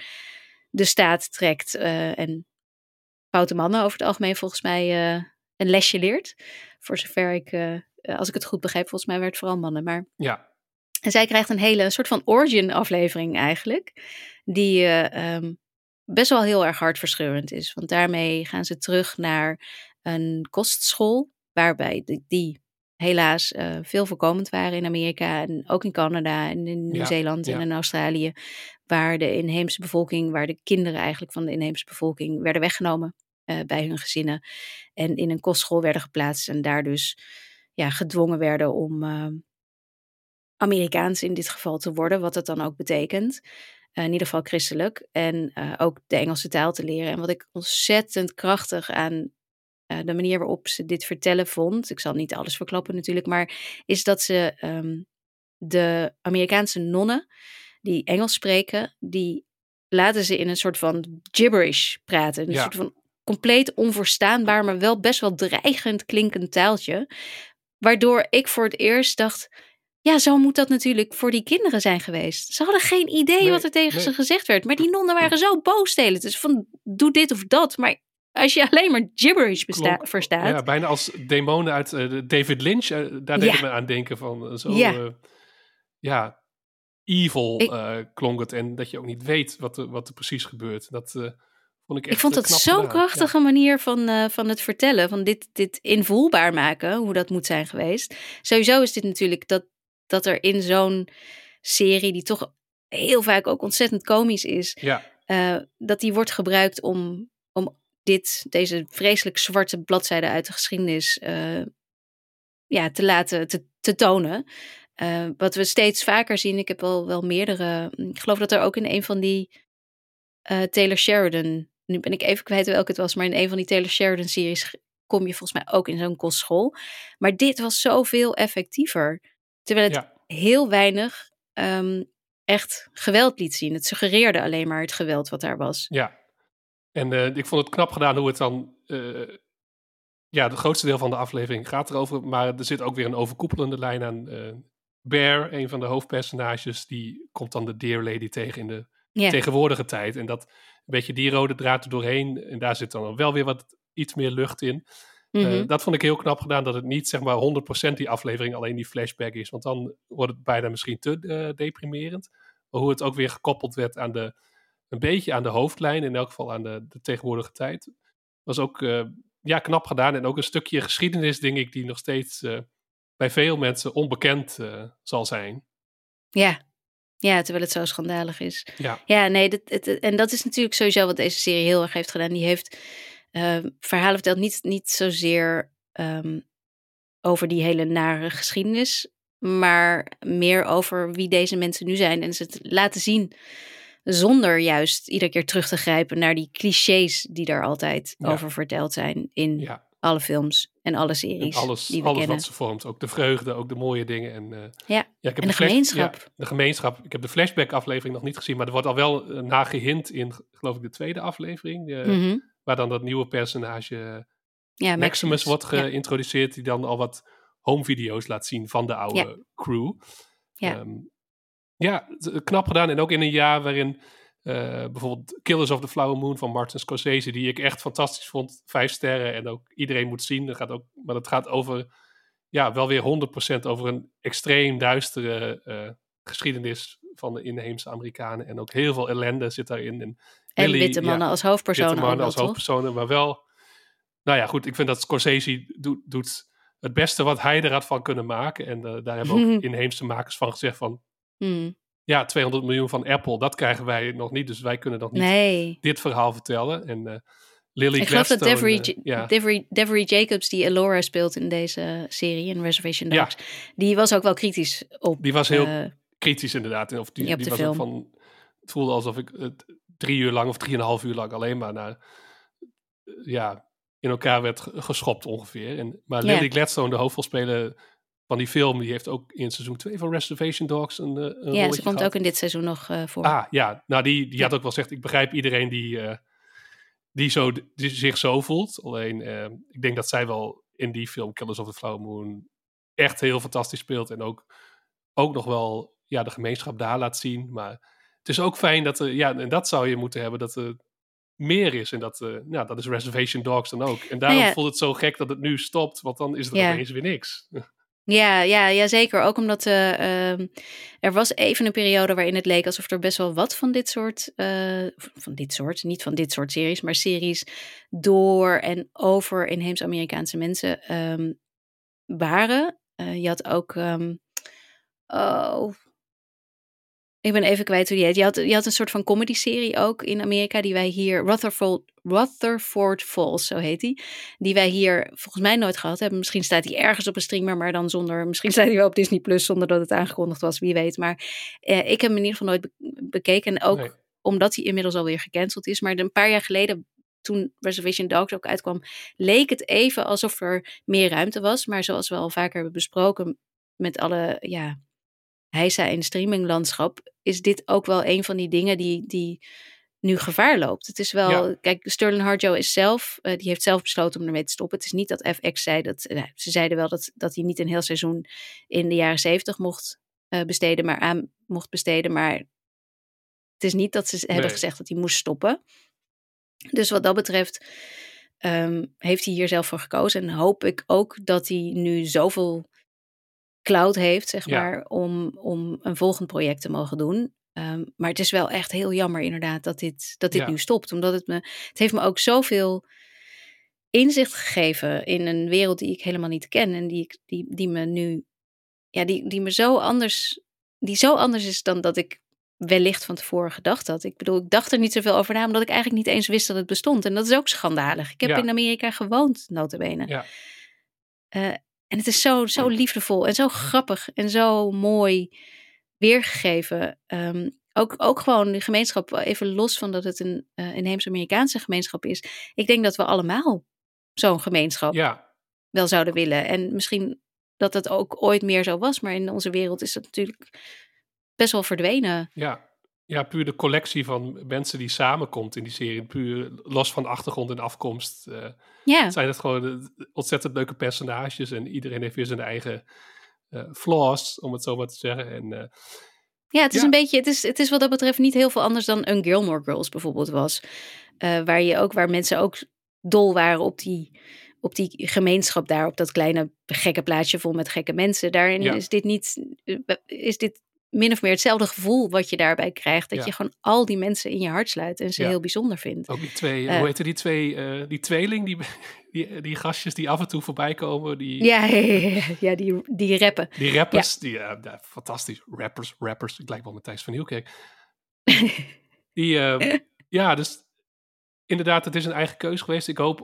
de staat trekt. en foute mannen over het algemeen volgens mij een lesje leert. Voor zover ik, als ik het goed begrijp, volgens mij werd het vooral mannen. Maar ja. en zij krijgt een hele een soort van origin aflevering eigenlijk. Die ehm, best wel heel erg hartverscheurend is. Want daarmee gaan ze terug naar een kostschool. Waarbij die, die helaas eh, veel voorkomend waren in Amerika. En ook in Canada en in Nieuw-Zeeland ja. en in Australië. Waar de inheemse bevolking, waar de kinderen eigenlijk van de inheemse bevolking werden weggenomen eh, bij hun gezinnen. En in een kostschool werden geplaatst. En daar dus ja, gedwongen werden om ehm, Amerikaans in dit geval te worden, wat dat dan ook betekent. Eh, in ieder geval christelijk. En eh, ook de Engelse taal te leren. En wat ik ontzettend krachtig aan eh, de manier waarop ze dit vertellen vond. Ik zal niet alles verklappen natuurlijk. Maar is dat ze ehm, de Amerikaanse nonnen die Engels spreken. Die laten ze in een soort van gibberish praten. Een Ja. soort van compleet onverstaanbaar. Maar wel best wel dreigend klinkend taaltje. Waardoor ik voor het eerst dacht. Ja, zo moet dat natuurlijk voor die kinderen zijn geweest. Ze hadden geen idee Nee, wat er tegen nee. ze gezegd werd. Maar die nonnen waren zo boos tegen het. Dus van, doe dit of dat. Maar als je alleen maar gibberish Klonk- verstaat. Ja, bijna als demonen uit eh, de David Lynch. eh, daar deed Ja. ik me aan denken van. eh, zo, Ja. ja. evil Ik- klonk het. En dat je ook niet weet wat er, wat er precies gebeurt. Dat vond ik echt Ik vond dat zo'n krachtige manier van, van het vertellen. Van dit, dit invoelbaar maken, hoe dat moet zijn geweest. Sowieso is dit natuurlijk dat, dat er in zo'n serie, die toch heel vaak ook ontzettend komisch is, Ja, eh, dat die wordt gebruikt om, om dit, deze vreselijk zwarte bladzijde uit de geschiedenis eh, ja, te laten te, te tonen. Eh, wat we steeds vaker zien, ik heb al wel meerdere. Ik geloof dat er ook in een van die Taylor Sheridan. Nu ben ik even kwijt welke het was, maar in een van die Taylor Sheridan series kom je volgens mij ook in zo'n kostschool. Maar dit was zoveel effectiever. Terwijl het Ja. heel weinig ehm, echt geweld liet zien. Het suggereerde alleen maar het geweld wat daar was. Ja. En eh, ik vond het knap gedaan hoe het dan... eh, ja, het grootste deel van de aflevering gaat erover. Maar er zit ook weer een overkoepelende lijn aan. eh Bear, een van de hoofdpersonages, die komt dan de Dear Lady tegen in de tegenwoordige tijd. En dat een beetje die rode draad er doorheen. En daar zit dan wel weer wat iets meer lucht in. Eh, mhm. dat vond ik heel knap gedaan, dat het niet zeg maar 100% die aflevering alleen die flashback is. Want dan wordt het bijna misschien te eh, deprimerend. Maar hoe het ook weer gekoppeld werd aan de, een beetje aan de hoofdlijn, in elk geval aan de, de tegenwoordige tijd, was ook eh, ja, knap gedaan. En ook een stukje geschiedenis, denk ik, die nog steeds bij veel mensen onbekend zal zijn. ja. ja, terwijl het zo schandalig is. Ja, Ja, nee, dat, het, en dat is natuurlijk sowieso wat deze serie heel erg heeft gedaan. Die heeft verhalen verteld, niet, niet zozeer ehm, over die hele nare geschiedenis, maar meer over wie deze mensen nu zijn. En ze het laten zien zonder juist iedere keer terug te grijpen naar die clichés die daar altijd Ja. over verteld zijn in ja. alle films en alle En series alles, die we alles kennen. wat ze vormt. Ook de vreugde, ook de mooie dingen. En, eh, Ja, Ja, ik heb En de gemeenschap. ja, de gemeenschap. Ik heb de flashback aflevering nog niet gezien, maar er wordt al wel uh, naar gehind in, geloof ik, de tweede aflevering. eh, Mhm. Waar dan dat nieuwe personage eh, ja Maximus, wordt Ja. geïntroduceerd, die dan al wat home video's laat zien van de oude Ja. crew. Ja. Ehm, ja, het- knap gedaan. En ook in een jaar waarin eh, bijvoorbeeld Killers of the Flower Moon van Martin Scorsese, die ik echt fantastisch vond, vijf sterren en ook iedereen moet zien. Dat gaat ook, maar dat gaat over, ja, wel weer 100% over een extreem duistere eh, geschiedenis van de inheemse Amerikanen. En ook heel veel ellende zit daarin. En, En witte ja, mannen als hoofdpersonen witte mannen als toch? hoofdpersonen, maar wel... Nou ja, goed, ik vind dat Scorsese doet, doet het beste wat hij er had van kunnen maken. En eh, daar hebben ook (laughs) inheemse makers van gezegd van... Hmm. Ja, 200 miljoen van Apple, dat krijgen wij nog niet. Dus wij kunnen nog niet Nee. dit verhaal vertellen. En eh Lily Ik geloof dat Devery, eh, ja, Devery, Devery Jacobs, die Elora speelt in deze serie, in Reservation Ja. Dogs, die was ook wel kritisch op. die was heel kritisch inderdaad. Of die, was ook van... Het voelde alsof ik het drie uur lang of drieënhalf uur lang alleen maar naar... ja, in elkaar werd ge- geschopt ongeveer. En, maar. Lily Gladstone, de hoofdrolspeler van die film, die heeft ook in seizoen 2 van Reservation Dogs een, eh, een ja, ze komt gehad. ook in dit seizoen nog eh, voor. Ah, ja. Nou, die, die Ja. had ook wel gezegd, ik begrijp iedereen die, eh, die, zo, die zich zo voelt. Alleen, ik denk dat zij wel in die film Killers of the Flower Moon echt heel fantastisch speelt. En ook, ook nog wel ja, de gemeenschap daar laat zien. Maar het is ook fijn dat er, ja, en dat zou je moeten hebben, dat er meer is. En dat, eh ja, dat is Reservation Dogs dan ook. En daarom Nou ja. voelt het zo gek dat het nu stopt, want dan is er Ja. opeens weer niks. (laughs) Ja, ja, ja, zeker. Ook omdat eh, ehm, er was even een periode waarin het leek alsof er best wel wat van dit soort, eh, van dit soort, niet van dit soort series, maar series door en over inheems Amerikaanse mensen ehm, waren. Eh, je had ook, ehm, oh, ik ben even kwijt hoe die heet. Je had, je had een soort van comedy-serie ook in Amerika, die wij hier, Rutherford, Rutherford Falls, zo heet die. Die wij hier volgens mij nooit gehad hebben. Misschien staat hij ergens op een streamer, maar dan zonder. Misschien staat hij wel op Disney Plus zonder dat het aangekondigd was, wie weet. Maar eh, ik heb hem in ieder geval nooit be- bekeken. En ook Nee. omdat hij inmiddels alweer gecanceld is. Maar een paar jaar geleden, toen Reservation Dogs ook uitkwam, leek het even alsof er meer ruimte was. Maar zoals we al vaker hebben besproken met alle ja, heisa in streaminglandschap, is dit ook wel een van die dingen die, die nu gevaar loopt. Het is wel, Ja. kijk, Sterling Harjo is zelf, eh, die heeft zelf besloten om ermee te stoppen. Het is niet dat FX zei dat, nou, ze zeiden wel dat, dat hij niet een heel seizoen in de jaren zeventig mocht eh, besteden, maar aan mocht besteden, maar het is niet dat ze hebben gezegd dat hij moest stoppen. Dus wat dat betreft ehm, heeft hij hier zelf voor gekozen. En hoop ik ook dat hij nu zoveel cloud heeft, zeg Ja. maar, om, om een volgend project te mogen doen. Ehm, maar het is wel echt heel jammer inderdaad dat dit, dat dit Ja. nu stopt. Omdat het me, het heeft me ook zoveel inzicht gegeven in een wereld die ik helemaal niet ken. En die, ik, die, die me nu, ja, die, die me zo anders, die zo anders is dan dat ik wellicht van tevoren gedacht had. Ik bedoel, ik dacht er niet zoveel over na, omdat ik eigenlijk niet eens wist dat het bestond. En dat is ook schandalig. Ik heb Ja. in Amerika gewoond, notabene. Ja. Eh, en het is zo, zo liefdevol en zo grappig en zo mooi weergegeven. Ehm, ook, ook gewoon de gemeenschap, even los van dat het een uh, inheems-Amerikaanse gemeenschap is. Ik denk dat we allemaal zo'n gemeenschap Ja, wel zouden willen. En misschien dat het ook ooit meer zo was, maar in onze wereld is dat natuurlijk best wel verdwenen. ja. Ja, puur de collectie van mensen die samenkomt in die serie. Puur los van achtergrond en afkomst. Ja, zijn het gewoon eh, ontzettend leuke personages. En iedereen heeft weer zijn eigen eh, flaws, om het zo maar te zeggen. En ja het is Ja. een beetje, het is, het is wat dat betreft niet heel veel anders dan een Gilmore Girls bijvoorbeeld was. Waar je ook, waar mensen ook dol waren op die, op die gemeenschap daar, op dat kleine gekke plaatsje vol met gekke mensen. Daarin Ja. is dit niet, is dit min of meer hetzelfde gevoel wat je daarbij krijgt. Dat Ja. je gewoon al die mensen in je hart sluit en ze Ja. heel bijzonder vindt. ook die twee, Eh. hoe heette die twee, eh, die tweeling, die, (laughs) die, die gastjes die af en toe voorbij komen. Die, Ja, (laughs) ja, die, die rappen. Die rappers, die, eh, ja, fantastisch. Rappers, rappers. Ik lijk wel met Thijs van Nieuwkerk. (laughs) die, eh, ja, dus inderdaad, het is een eigen keus geweest. Ik hoop,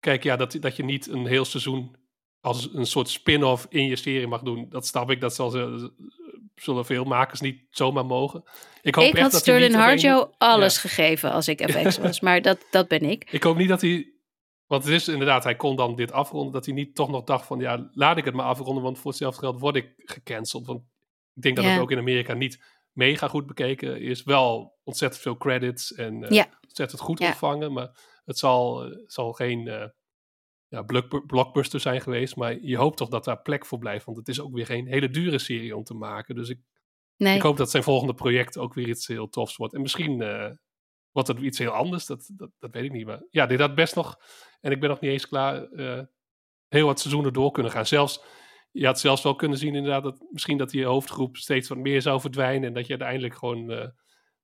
kijk, ja, dat, dat je niet een heel seizoen als een soort spin-off in je serie mag doen. Dat snap ik, dat zal ze, zullen veel makers niet zomaar mogen. Ik hoop Ik echt had dat Sterling alleen- Harjo alles Ja. gegeven als ik (laughs) FX was, maar dat, dat ben ik. Ik hoop niet dat hij. Want het is inderdaad, hij kon dan dit afronden. Dat hij niet toch nog dacht van ja, laat ik het maar afronden. Want voor hetzelfde geld word ik gecanceld. Want ik denk dat Ja. het ook in Amerika niet mega goed bekeken is. Wel ontzettend veel credits en eh, Ja. ontzettend goed ontvangen. Maar het zal, eh, zal geen eh, ja, block- blockbuster zijn geweest. Maar je hoopt toch dat daar plek voor blijft. Want het is ook weer geen hele dure serie om te maken. Dus ik, Nee. ik hoop dat zijn volgende project ook weer iets heel tofs wordt. En misschien eh, wordt het iets heel anders. Dat, dat, dat weet ik niet. Maar ja, dit had best nog. En ik ben nog niet eens klaar. eh, heel wat seizoenen door kunnen gaan. Zelfs, je had zelfs wel kunnen zien inderdaad. Dat, misschien dat die hoofdgroep steeds wat meer zou verdwijnen. En dat je uiteindelijk gewoon. eh,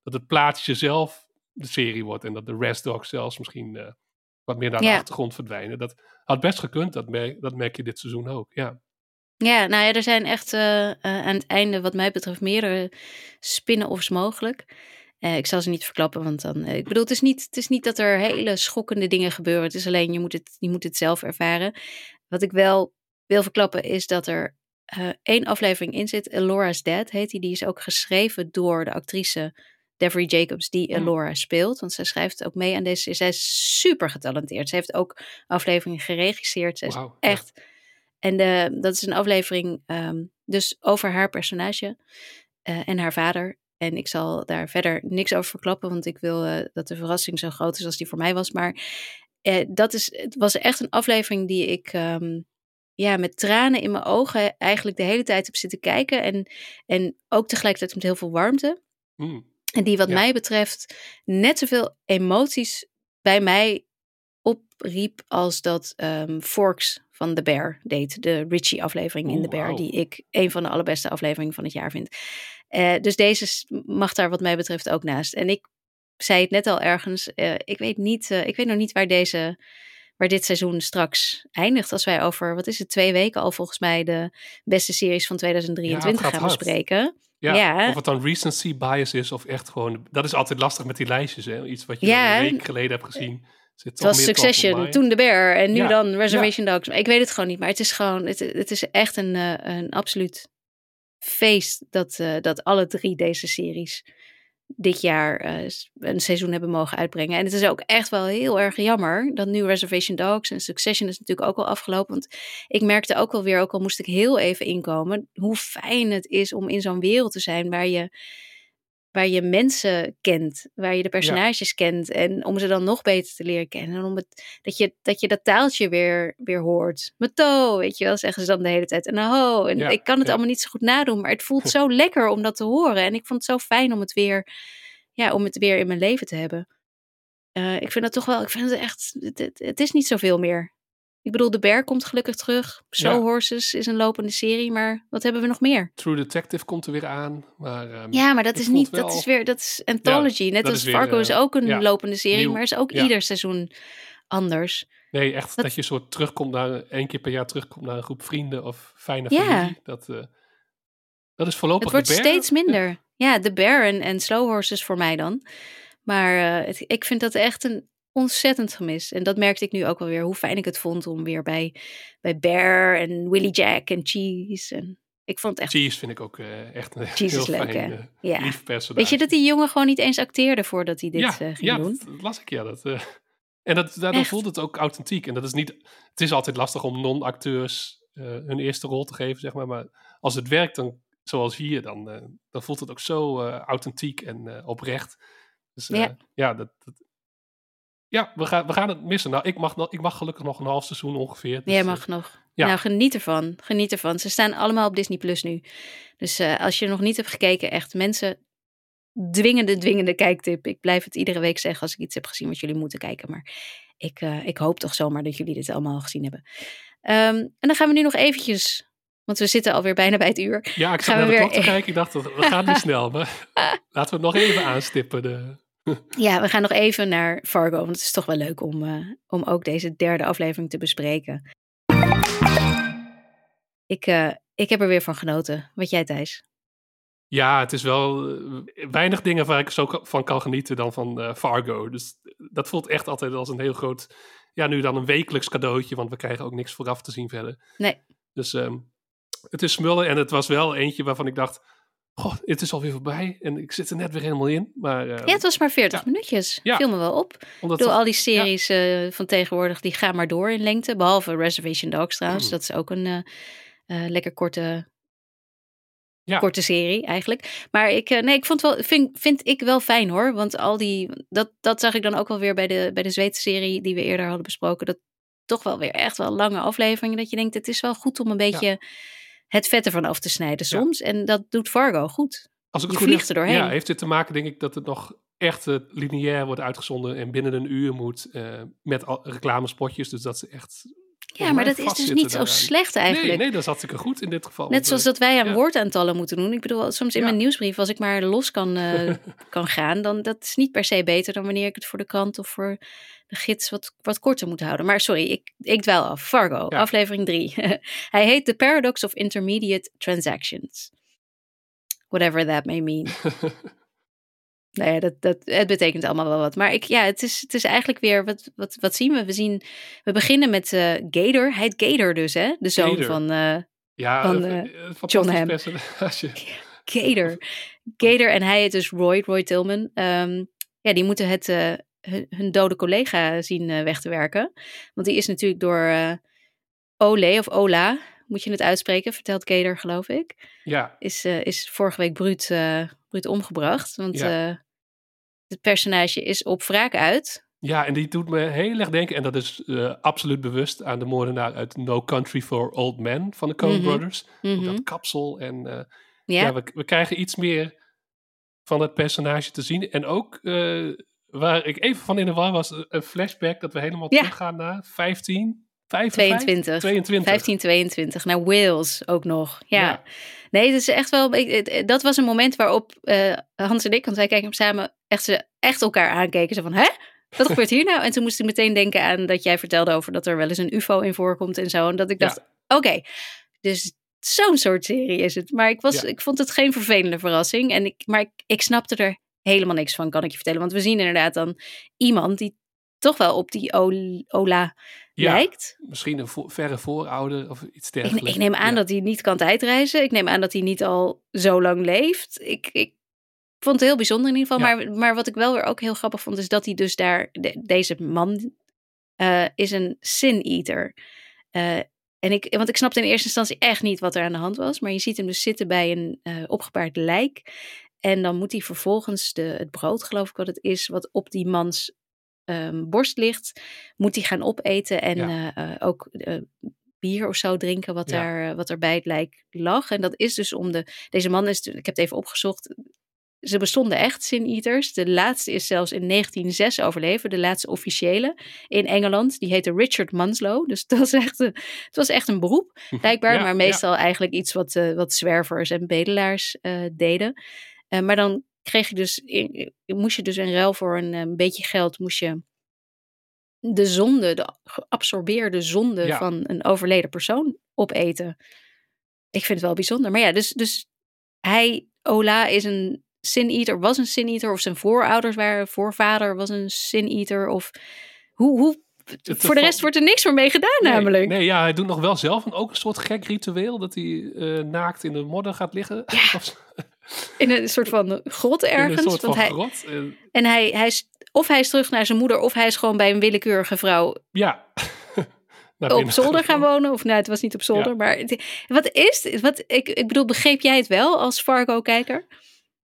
dat het plaatsje zelf de serie wordt. En dat de rest dogs zelfs misschien wat meer naar de Ja. achtergrond verdwijnen. Dat had best gekund. Dat merk, dat merk je dit seizoen ook. Ja. Ja, nou ja, er zijn echt eh, eh, aan het einde, wat mij betreft, meerdere spin-offs mogelijk. Eh, ik zal ze niet verklappen, want dan. ik bedoel, het is, niet, het is niet dat er hele schokkende dingen gebeuren. Het is alleen, je moet het, je moet het zelf ervaren. Wat ik wel wil verklappen, is dat er één aflevering in zit. Elora's Dad heet die. Die is ook geschreven door de actrice Devery Jacobs, die Mm. Elora speelt. Want zij schrijft ook mee aan deze. Zij is super getalenteerd. Ze heeft ook afleveringen geregisseerd. Zij is ja. echt. En de, dat is een aflevering ehm, dus over haar personage eh, en haar vader. En ik zal daar verder niks over verklappen, want ik wil eh, dat de verrassing zo groot is als die voor mij was. Maar eh, dat is, het was echt een aflevering die ik ehm, ja, met tranen in mijn ogen eigenlijk de hele tijd heb zitten kijken. En, en ook tegelijkertijd met heel veel warmte. Mm. En die wat Ja. mij betreft net zoveel emoties bij mij opriep als dat ehm, Forks van The Bear deed. De Richie aflevering in Oeh, The Bear. Die ik een van de allerbeste afleveringen van het jaar vind. Eh, dus deze mag daar wat mij betreft ook naast. En ik zei het net al ergens. eh, ik, weet niet, eh, ik weet nog niet waar deze... Waar dit seizoen straks eindigt. Als wij over, wat is het, twee weken al volgens mij de beste series van 2023 gaat gaan hard. bespreken. Ja, Ja. of het dan recency bias is of echt gewoon... Dat is altijd lastig met die lijstjes, hè. Iets wat je Ja, een week geleden hebt gezien. Zit Het was Succession, toen The Bear en nu Ja, dan Reservation Dogs. Ik weet het gewoon niet, maar het is gewoon, het, het is echt een, eh, een absoluut feest dat, eh, dat alle drie deze series dit jaar eh, een seizoen hebben mogen uitbrengen. En het is ook echt wel heel erg jammer dat nu Reservation Dogs en Succession is natuurlijk ook al afgelopen. Want ik merkte ook wel weer, ook al moest ik heel even inkomen, hoe fijn het is om in zo'n wereld te zijn waar je waar je mensen kent, waar je de personages kent en om ze dan nog beter te leren kennen. En om het, dat, je, dat je dat taaltje weer, weer hoort. Mato, weet je wel, zeggen ze dan de hele tijd. En aho, en Ja, ik kan het ja. allemaal niet zo goed nadoen, maar het voelt zo lekker om dat te horen. En ik vond het zo fijn om het weer, ja, om het weer in mijn leven te hebben. Eh, ik vind dat toch wel, ik vind het echt, het, het, het is niet zoveel meer. Ik bedoel, de Bear komt gelukkig terug. Slow Ja. Horses is een lopende serie, maar wat hebben we nog meer? True Detective komt er weer aan. Maar, ehm, Ja, maar dat is niet, dat is weer, dat is anthology. Net als is weer, Fargo is eh, ook een ja, lopende serie, nieuw. maar is ook ieder seizoen anders. Nee, echt dat, Dat- je soort terugkomt naar... één keer per jaar terugkomt naar een groep vrienden of fijne Ja. familie. Dat, eh, dat is voorlopig Het wordt de bear. steeds minder. Ja, The Bear en, en Slow Horses voor mij dan. Maar eh, het- ik vind dat echt een ontzettend gemis. En dat merkte ik nu ook wel weer, hoe fijn ik het vond om weer bij, bij Bear en Willie Jack en Cheese. En ik vond echt Cheese vind ik ook eh, echt een Cheese heel is leuk, fijn, hè? eh, Ja. lief personage. Weet je dat die jongen gewoon niet eens acteerde voordat hij dit ja, eh, ging ja, doen? dat las ik, ja. Dat, eh, En dat, daardoor voelt het ook authentiek. En dat is niet. Het is altijd lastig om non-acteurs eh, hun eerste rol te geven, zeg maar. Maar als het werkt, dan, zoals hier, dan, eh, dan voelt het ook zo eh, authentiek en eh, oprecht. Dus eh, Ja. ja, dat, dat- ja we, gaan, we gaan het missen. Nou, ik mag, nog, ik mag gelukkig nog een half seizoen ongeveer. dus, Jij eh, mag nog. ja. Nou, geniet ervan. Geniet ervan. Ze staan allemaal op Disney Plus nu. Dus eh, als je nog niet hebt gekeken, echt mensen, dwingende, dwingende kijktip. Ik blijf het iedere week zeggen als ik iets heb gezien wat jullie moeten kijken. Maar ik, eh, ik hoop toch zomaar dat jullie dit allemaal al gezien hebben. Ehm, en dan gaan we nu nog eventjes, want we zitten alweer bijna bij het uur. Ja, ik zat naar we de weer- klok te kijken. Ik dacht, we gaan niet (laughs) snel. Maar (laughs) laten we het nog even aanstippen. De, (laughs) Ja, we gaan nog even naar Fargo, want het is toch wel leuk om, eh, om ook deze derde aflevering te bespreken. Ik, eh, ik heb er weer van genoten. Wat jij, Thijs? Ja, het is wel eh, weinig dingen waar ik zo van kan genieten dan van Fargo. Dus dat voelt echt altijd als een heel groot, ja, nu dan een wekelijks cadeautje, want we krijgen ook niks vooraf te zien verder. Nee. Dus ehm, het is smullen en het was wel eentje waarvan ik dacht, goh, het is alweer voorbij en ik zit er net weer helemaal in. Maar ehm, Ja, het was maar 40 ja. minuutjes. Ja. Viel me wel op. omdat Door al die series eh, van tegenwoordig, die gaan maar door in lengte. Behalve Reservation Dogs trouwens. Mm. Dat is ook een eh, eh, lekker korte, Ja. korte serie eigenlijk. Maar ik, nee, ik vond wel, vind, vind ik wel fijn hoor. Want al die, dat, dat zag ik dan ook wel weer bij de, bij de Zweedse serie die we eerder hadden besproken. Dat toch wel weer echt wel lange afleveringen. Dat je denkt, het is wel goed om een beetje het vet ervan af te snijden Ja. soms. En dat doet Fargo goed. Als ik Je het goed vliegt heb, er doorheen. Ja, heeft dit te maken, denk ik, dat het nog echt eh, lineair wordt uitgezonden en binnen een uur moet eh, met reclamespotjes. Dus dat ze echt. Ja, maar dat is dus niet zo slecht eigenlijk. Nee, nee, dat is hartstikke goed in dit geval. Net zoals eh, dat wij aan ja. woordaantallen moeten doen. Ik bedoel, soms in Ja. mijn nieuwsbrief, als ik maar los kan, eh, (laughs) kan gaan, dan dat is niet per se beter dan wanneer ik het voor de krant of voor de gids wat, wat korter moet houden. Maar sorry, ik, ik dwaal af. Fargo, Ja. aflevering 3. (laughs) Hij heet The Paradox of Intermediate Transactions. Whatever that may mean. (laughs) nou ja, dat, dat, het betekent allemaal wel wat. Maar ik, ja, het is, het is eigenlijk weer, wat, wat, wat zien we? We zien, we beginnen met eh Gator. Hij heet Gator dus, hè? De zoon Gator. van... eh, ja, van, eh, John personage. (laughs) (laughs) Gator. Gator en hij heet dus Roy, Roy Tillman. Ehm, ja, die moeten het, hun, hun dode collega zien weg te werken. Want die is natuurlijk door Ole of Ola, moet je het uitspreken, vertelt Gator geloof ik. Ja, Is, eh, is vorige week bruut, eh, bruut omgebracht. Want Ja. eh, het personage is op wraak uit. ja, en die doet me heel erg denken, en dat is absoluut bewust aan de moordenaar uit No Country for Old Men van de Coen Mhm. Brothers. Mhm. Dat kapsel en Ja, ja, we, we krijgen iets meer van het personage te zien. En ook waar ik even van in de war was, een flashback dat we helemaal Ja. teruggaan naar 15, 55, 22. 22. 1522 naar Wales ook nog. Ja. Ja. Nee, dat is echt wel. ik- het- Dat was een moment waarop eh, Hans en ik, want wij kijken hem samen, echt, ze, echt elkaar aankeken. Ze van, hè? Wat gebeurt hier nou? En toen moest ik meteen denken aan dat jij vertelde over dat er wel eens een UFO in voorkomt en zo. En dat ik Ja. dacht, oké, dus zo'n soort serie is het. Maar ik, was, Ja. ik vond het geen vervelende verrassing. En ik, maar ik, ik snapte er helemaal niks van, kan ik je vertellen. Want we zien inderdaad dan iemand die toch wel op die Ol- Ola Ja, lijkt. Misschien een vo- verre voorouder of iets dergelijks. ik neem aan Ja. dat hij niet kan tijdreizen. Ik neem aan dat hij niet al zo lang leeft. Ik, ik vond het heel bijzonder in ieder geval. Ja. Maar, maar wat ik wel weer ook heel grappig vond, is dat hij dus daar, de- deze man eh, is een sin-eater. Eh, en ik, want ik snapte in eerste instantie echt niet wat er aan de hand was. Maar je ziet hem dus zitten bij een eh opgebaard lijk. En dan moet hij vervolgens de, het brood, geloof ik wat het is, wat op die mans ehm, borst ligt, moet hij gaan opeten. En Ja. eh, eh, ook eh, bier of zo drinken, wat, Ja. daar, wat er bij het lijk lag. En dat is dus om de. Deze man is, ik heb het even opgezocht. Ze bestonden echt, sin-eaters. De laatste is zelfs in 1906 overleven, de laatste officiële in Engeland. Die heette Richard Manslow. Dus (laughs) het was echt een, het was echt een beroep, (laughs) blijkbaar. Ja, maar meestal eigenlijk iets wat, wat zwervers en bedelaars deden. Maar dan kreeg je dus, in- moest je dus in ruil voor een, eh, beetje geld, moest je de zonde, de geabsorbeerde zonde Ja. van een overleden persoon opeten. Ik vind het wel bijzonder. Maar ja, dus, dus hij, Ola, is een sin-eater, was een sin-eater, of zijn voorouders waren, voorvader was een sin-eater, of hoe, hoe, Het- voor de rest wordt er niks meer mee gedaan Nee, namelijk. Nee, ja, hij doet nog wel zelf een, ook een soort gek ritueel. Dat hij eh, naakt in de modder gaat liggen. (laughs) Zo. In een soort van grot ergens. in een soort van hij, grot. En, En hij, hij is, of hij is terug naar zijn moeder, of hij is gewoon bij een willekeurige vrouw ja. (laughs) Op zolder gaan wonen. Of nou, het was niet op zolder. Ja. Maar het- wat is? Wat, ik, ik bedoel, begreep jij het wel als Fargo-kijker?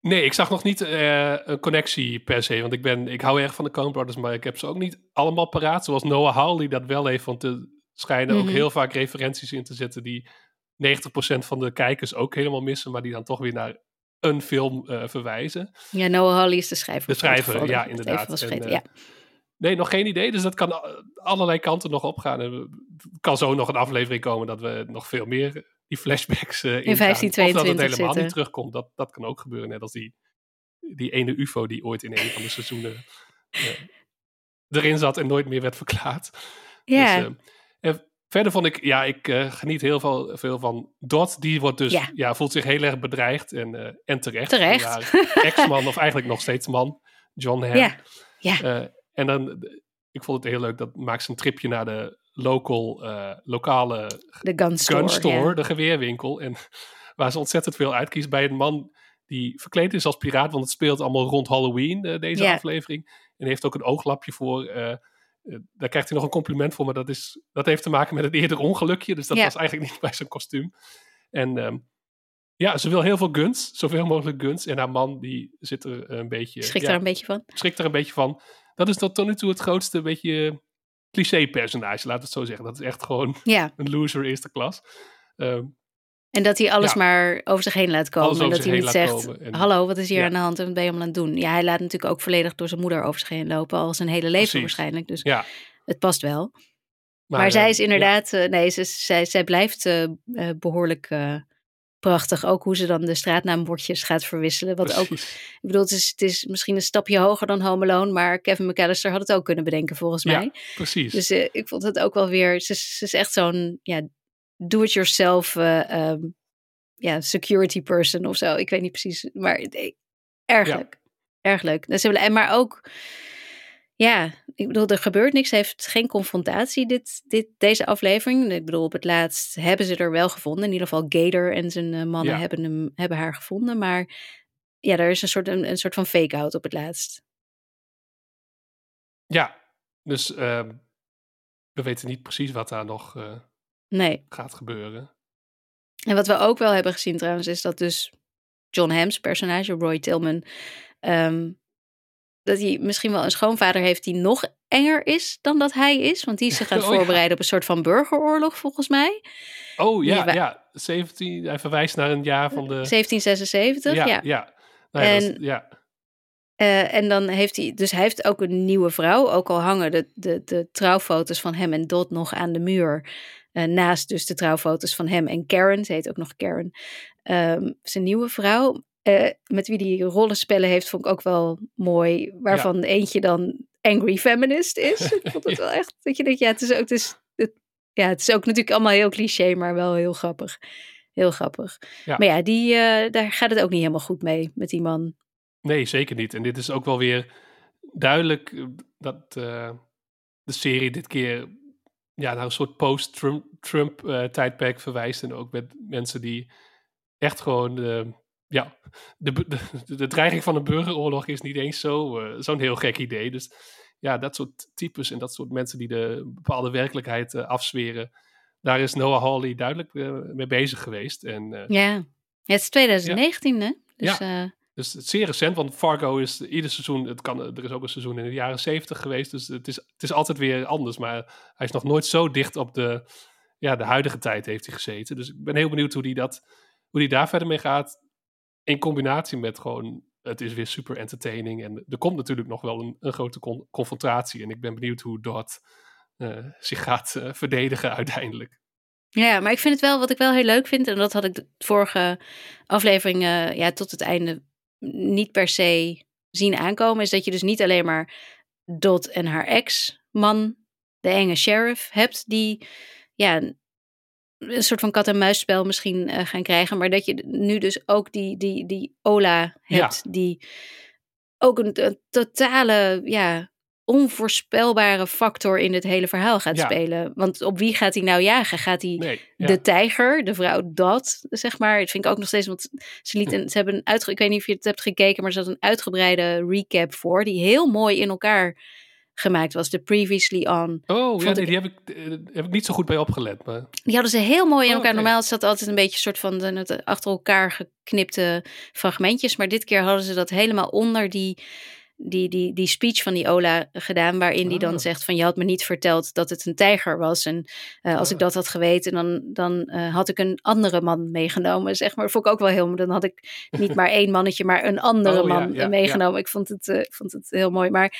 Nee, ik zag nog niet eh, een connectie per se. Want ik, ben, ik hou erg van de Coen Brothers, maar ik heb ze ook niet allemaal paraat. Zoals Noah Hawley dat wel heeft. Want er schijnen ook Mhm. heel vaak referenties in te zetten die 90% van de kijkers ook helemaal missen. Maar die dan toch weer naar een film eh, verwijzen. Ja, Noah Hawley is de schrijver. De schrijver, ja, inderdaad. En, eh, ja. Nee, nog geen idee. Dus dat kan a- allerlei kanten nog opgaan. Het kan zo nog een aflevering komen dat we nog veel meer die flashbacks eh ingaan. Of dat 1522 het helemaal zitten. niet terugkomt. Dat, dat kan ook gebeuren. Net als die, die ene ufo die ooit in een van de seizoenen eh, erin zat en nooit meer werd verklaard. ja. Dus, eh, en verder vond ik, ja, ik eh, geniet heel veel, veel van Dot. Die wordt dus, Ja. ja. voelt zich heel erg bedreigd en, eh, en terecht. Terecht. Ex-man, of eigenlijk nog steeds man, John Hamm. ja. ja. Eh, en dan, ik vond het heel leuk, dat maakt ze een tripje naar de local, lokale de gun store. de geweerwinkel. En (laughs) waar ze ontzettend veel uitkiest bij een man die verkleed is als piraat, want het speelt allemaal rond Halloween, deze aflevering. En heeft ook een ooglapje voor. Eh, eh, daar krijgt hij nog een compliment voor, maar dat, is, dat heeft te maken met een eerder ongelukje. Dus dat was eigenlijk niet bij zijn kostuum. En ehm, ja, ze wil heel veel guns, zoveel mogelijk guns. En haar man, die zit er een beetje... Schrik ja, daar een beetje van. schrikt er een beetje van. Dat is tot nu toe het grootste beetje cliché-personage, we het zo zeggen. Dat is echt gewoon een loser eerste klas. Ehm, En dat hij alles Ja. maar over zich heen laat komen. Alles En dat hij niet zegt. En- hallo, wat is hier Ja. aan de hand en wat ben je allemaal aan het doen? Ja, hij laat natuurlijk ook volledig door zijn moeder over zich heen lopen. Al zijn hele leven Precies. waarschijnlijk. Dus ja, het past wel. Maar, zij eh, is ja, inderdaad, eh, nee, ze, zij, zij blijft eh, eh, behoorlijk eh, prachtig. Ook hoe ze dan de straatnaambordjes gaat verwisselen. Wat ook, ik bedoel, het is, het is misschien een stapje hoger dan Home Alone. Maar Kevin McAllister had het ook kunnen bedenken volgens mij. Ja, precies. Dus eh, ik vond het ook wel weer. Ze, is- ze is echt zo'n ja, do-it-yourself eh, ehm, ja, security person of zo. Ik weet niet precies. Maar eh, erg Ja. leuk. Erg leuk. Ze willen- en maar ook. Ja, ik bedoel, er gebeurt niks. Heeft geen confrontatie dit, dit, deze aflevering. Ik bedoel, op het laatst hebben ze er wel gevonden. In ieder geval Gator en zijn eh, mannen Ja. hebben, hem, hebben haar gevonden. Maar ja, er is een soort, een, een soort van fake-out op het laatst. ja, dus ehm, we weten niet precies wat daar nog Nee. gaat gebeuren. En wat we ook wel hebben gezien trouwens, is dat dus John Hamm's personage, Roy Tillman, ehm, dat hij misschien wel een schoonvader heeft die nog enger is dan dat hij is. Want die is zich (laughs) aan het Oh ja. voorbereiden op een soort van burgeroorlog, volgens mij. Oh ja, Die ja. 17, hij verwijst naar een jaar van de... 1776, ja. ja, ja. Nou dat En- ja. Eh, en dan heeft hij, dus hij heeft ook een nieuwe vrouw. Ook al hangen de, de, de trouwfoto's van hem en Dot nog aan de muur. Eh, naast dus de trouwfoto's van hem en Karen. Ze heet ook nog Karen. Ehm, zijn nieuwe vrouw. eh, met wie die rollenspellen heeft, vond ik ook wel mooi. Waarvan eentje dan angry feminist is. (laughs) Ik vond het wel echt, dat je denkt, ja, het is ook, het is, het, ja, het is ook natuurlijk allemaal heel cliché, maar wel heel grappig. Heel grappig. Ja. Maar ja, die, eh, daar gaat het ook niet helemaal goed mee met die man. Nee, zeker niet. En dit is ook wel weer duidelijk dat de serie dit keer ja, naar een soort post-Trump eh, verwijst. En ook met mensen die echt gewoon... ja, (laughs) de, de, de, dreiging van een burgeroorlog is niet eens zo, eh, zo'n heel gek idee. Dus ja, dat soort types en dat soort mensen die de bepaalde werkelijkheid eh, afzweren... Daar is Noah Hawley duidelijk mee bezig geweest. En Ja, ja het is 2019 hè? Dus Ja. Dus het is zeer recent, want Fargo is ieder seizoen, het kan, er is ook een seizoen in de jaren zeventig geweest, dus het is, het is altijd weer anders. Maar hij is nog nooit zo dicht op de, ja, de huidige tijd heeft hij gezeten. Dus ik ben heel benieuwd hoe hij dat, hoe die daar verder mee gaat. In combinatie met gewoon, het is weer super entertaining. En er komt natuurlijk nog wel een, een grote con- confrontatie. En ik ben benieuwd hoe dat eh, zich gaat eh, verdedigen uiteindelijk. ja, maar ik vind het wel, wat ik wel heel leuk vind, en dat had ik de vorige aflevering ja, tot het einde niet per se zien aankomen, is dat je dus niet alleen maar Dot en haar ex-man, de enge sheriff, hebt, die ja, een, soort van kat-en-muisspel misschien eh, gaan krijgen, maar dat je nu dus ook die, die, die Ola hebt, die ook een, een totale ja, onvoorspelbare factor in het hele verhaal gaat Ja. spelen. Want op wie gaat hij nou jagen? Gaat hij Nee, ja. de tijger, de vrouw dat, zeg maar. Dat vind ik ook nog steeds, want ze, liet een, ze hebben een uitge, ik weet niet of je het hebt gekeken, maar ze had een uitgebreide recap voor, die heel mooi in elkaar gemaakt was. De Previously On. Oh, ja, vond nee, ik- die heb ik, eh, heb ik niet zo goed bij opgelet. Maar Die hadden ze heel mooi in Oh, elkaar. oké. Normaal zat altijd een beetje een soort van de, de achter elkaar geknipte fragmentjes. Maar dit keer hadden ze dat helemaal onder die, die, die, die speech van die Ola gedaan. Waarin die dan Ah. zegt van je had me niet verteld dat het een tijger was. En eh, als ik Ah. dat had geweten, dan, dan eh, had ik een andere man meegenomen. Zeg maar, vond ik ook wel heel mooi. Dan had ik niet (laughs) maar één mannetje, maar een andere Oh, man ja, meegenomen. Ik vond het, eh, vond het heel mooi. Maar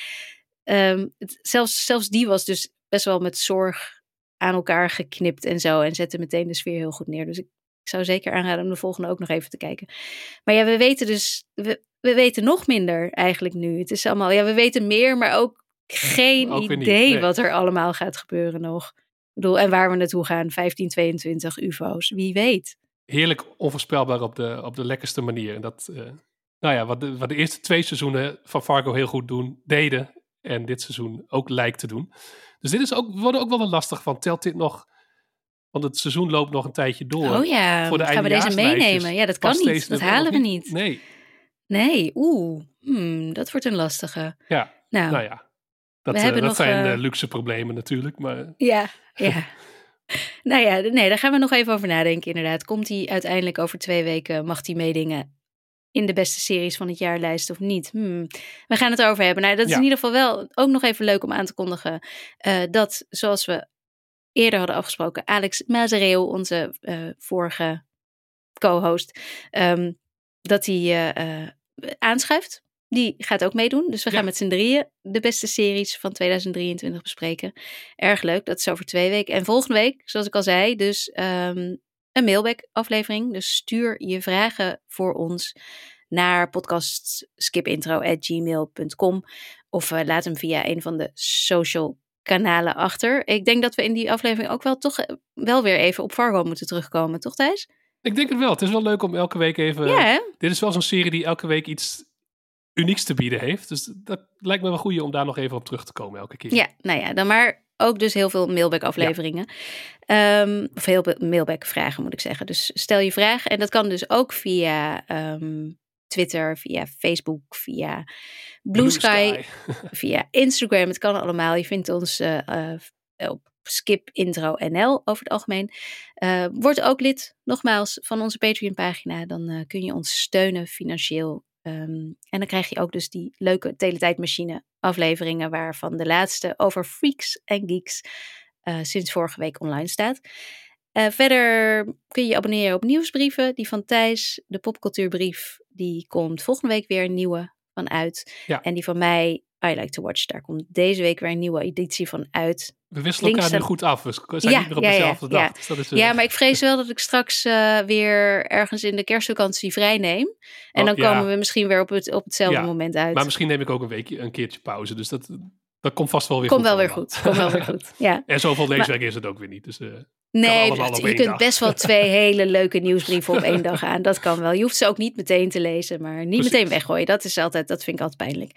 ehm, het- zelfs, zelfs die was dus best wel met zorg aan elkaar geknipt en zo. En zette meteen de sfeer heel goed neer. Dus ik, ik zou zeker aanraden om de volgende ook nog even te kijken. Maar ja, we weten dus, we, we weten nog minder eigenlijk nu. Het is allemaal, ja, we weten meer, maar ook geen Ook weer niet, idee nee. wat er allemaal gaat gebeuren nog. Ik bedoel, en waar we naartoe gaan, 1522 UFO's, wie weet. heerlijk onvoorspelbaar op de, op de lekkerste manier. En dat, eh, nou ja, wat de, wat de eerste twee seizoenen van Fargo heel goed doen, deden. En dit seizoen ook lijkt te doen. Dus dit is ook, we worden ook wel een lastig van. Telt dit nog? Want het seizoen loopt nog een tijdje door. Oh ja, voor de gaan we deze meenemen? Ja, dat kan niet. Dat halen we niet. Nee, Nee, oeh, hmm, dat wordt een lastige. ja, Nou, nou ja. Dat, We eh, dat nog, zijn eh, eh, luxe problemen natuurlijk. Maar Ja, ja. (laughs) nou ja, nee, daar gaan we nog even over nadenken inderdaad. Komt hij uiteindelijk over twee weken, mag hij meedingen in de beste series van het jaar lijst of niet? Hmm. We gaan het erover hebben. Nou, dat is Ja. in ieder geval wel ook nog even leuk om aan te kondigen. dat, zoals we eerder hadden afgesproken, Alex Mazereel, onze vorige co-host, ehm, dat hij aanschuift. Die gaat ook meedoen. Dus we Ja. gaan met z'n drieën de beste series van 2023 bespreken. Erg leuk. Dat is over twee weken. En volgende week, zoals ik al zei, dus ehm, een mailback aflevering. Dus stuur je vragen voor ons naar podcastskipintro.gmail.com of eh, laat hem via een van de social kanalen achter. Ik denk dat we in die aflevering ook wel toch eh, wel weer even op Fargo moeten terugkomen, toch Thijs? Ik denk het wel. Het is wel leuk om elke week even... ja? Dit is wel zo'n serie die elke week iets unieks te bieden heeft. Dus dat lijkt me wel goed om daar nog even op terug te komen elke keer. Ja, nou ja, dan maar ook dus heel veel mailback afleveringen. Ehm, of heel veel mailback vragen moet ik zeggen. Dus stel je vraag. En dat kan dus ook via ehm, Twitter, via Facebook, via Blue, Sky, via Instagram. Het kan allemaal. Je vindt ons eh, eh, op Skip Intro NL over het algemeen. Eh, word ook lid, nogmaals, van onze Patreon pagina. Dan eh, kun je ons steunen financieel. Ehm, en dan krijg je ook dus die leuke Teletijdmachine afleveringen waarvan de laatste over freaks en geeks eh, sinds vorige week online staat. Verder kun je je abonneren op nieuwsbrieven. Die van Thijs, de popcultuurbrief, die komt volgende week weer een nieuwe van uit. Ja. En die van mij, I Like to Watch, daar komt deze week weer een nieuwe editie van uit. We wisselen elkaar nu goed af. We zijn Ja, niet meer op ja, ja, dezelfde dag. ja. Dus dat is, eh, Ja, maar ik vrees wel dat ik straks eh, weer ergens in de kerstvakantie vrij neem. En Oh, dan komen we misschien weer op, het, op hetzelfde moment uit. maar misschien neem ik ook een weekje, een keertje pauze. Dus dat, dat komt vast wel weer Komt goed. wel weer goed. Komt wel weer (laughs) goed. Ja. en zoveel leeswerk is het ook weer niet. Dus, eh, Nee, je kunt dag. best wel twee (laughs) hele leuke nieuwsbrieven op één dag aan. Dat kan wel. Je hoeft ze ook niet meteen te lezen, maar niet Precies. meteen weggooien. Dat is altijd, dat vind ik altijd pijnlijk.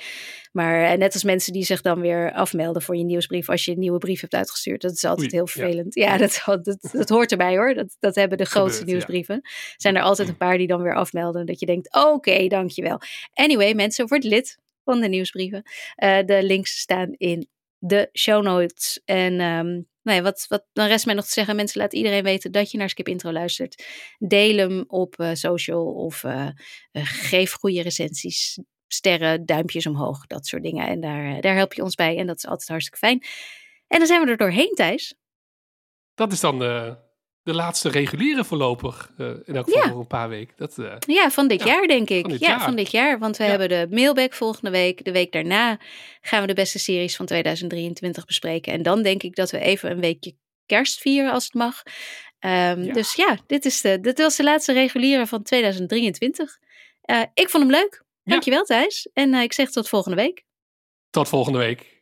Maar eh, net als mensen die zich dan weer afmelden voor je nieuwsbrief als je een nieuwe brief hebt uitgestuurd. Dat is altijd Oei, heel vervelend. Ja, dat, (laughs) dat, dat hoort erbij hoor. Dat, dat hebben de grootste Gebeurt, ja. nieuwsbrieven. Zijn er altijd een paar die dan weer afmelden. Dat je denkt, oké, dankjewel. Anyway, mensen, word lid van de nieuwsbrieven. Eh, de links staan in de show notes. En ehm, ja, wat, wat dan rest mij nog te zeggen. Mensen, laat iedereen weten dat je naar Skip Intro luistert. Deel hem op eh, social of eh, eh, geef goede recensies. Sterren, duimpjes omhoog, dat soort dingen. En daar, daar help je ons bij. En dat is altijd hartstikke fijn. En dan zijn we er doorheen, Thijs. dat is dan eh, de laatste reguliere voorlopig. eh, in elk geval Ja. voor een paar weken. Dat, eh, Ja, van dit Ja, jaar denk ik. van ja, jaar. van dit jaar. Want we Ja. hebben de mailback volgende week. De week daarna gaan we de beste series van 2023 bespreken. En dan denk ik dat we even een weekje kerst vieren als het mag. Ehm. Dus ja, dit, is de, dit was de laatste reguliere van 2023. Eh, ik vond hem leuk. Dankjewel Thijs. En ik zeg tot volgende week. tot volgende week.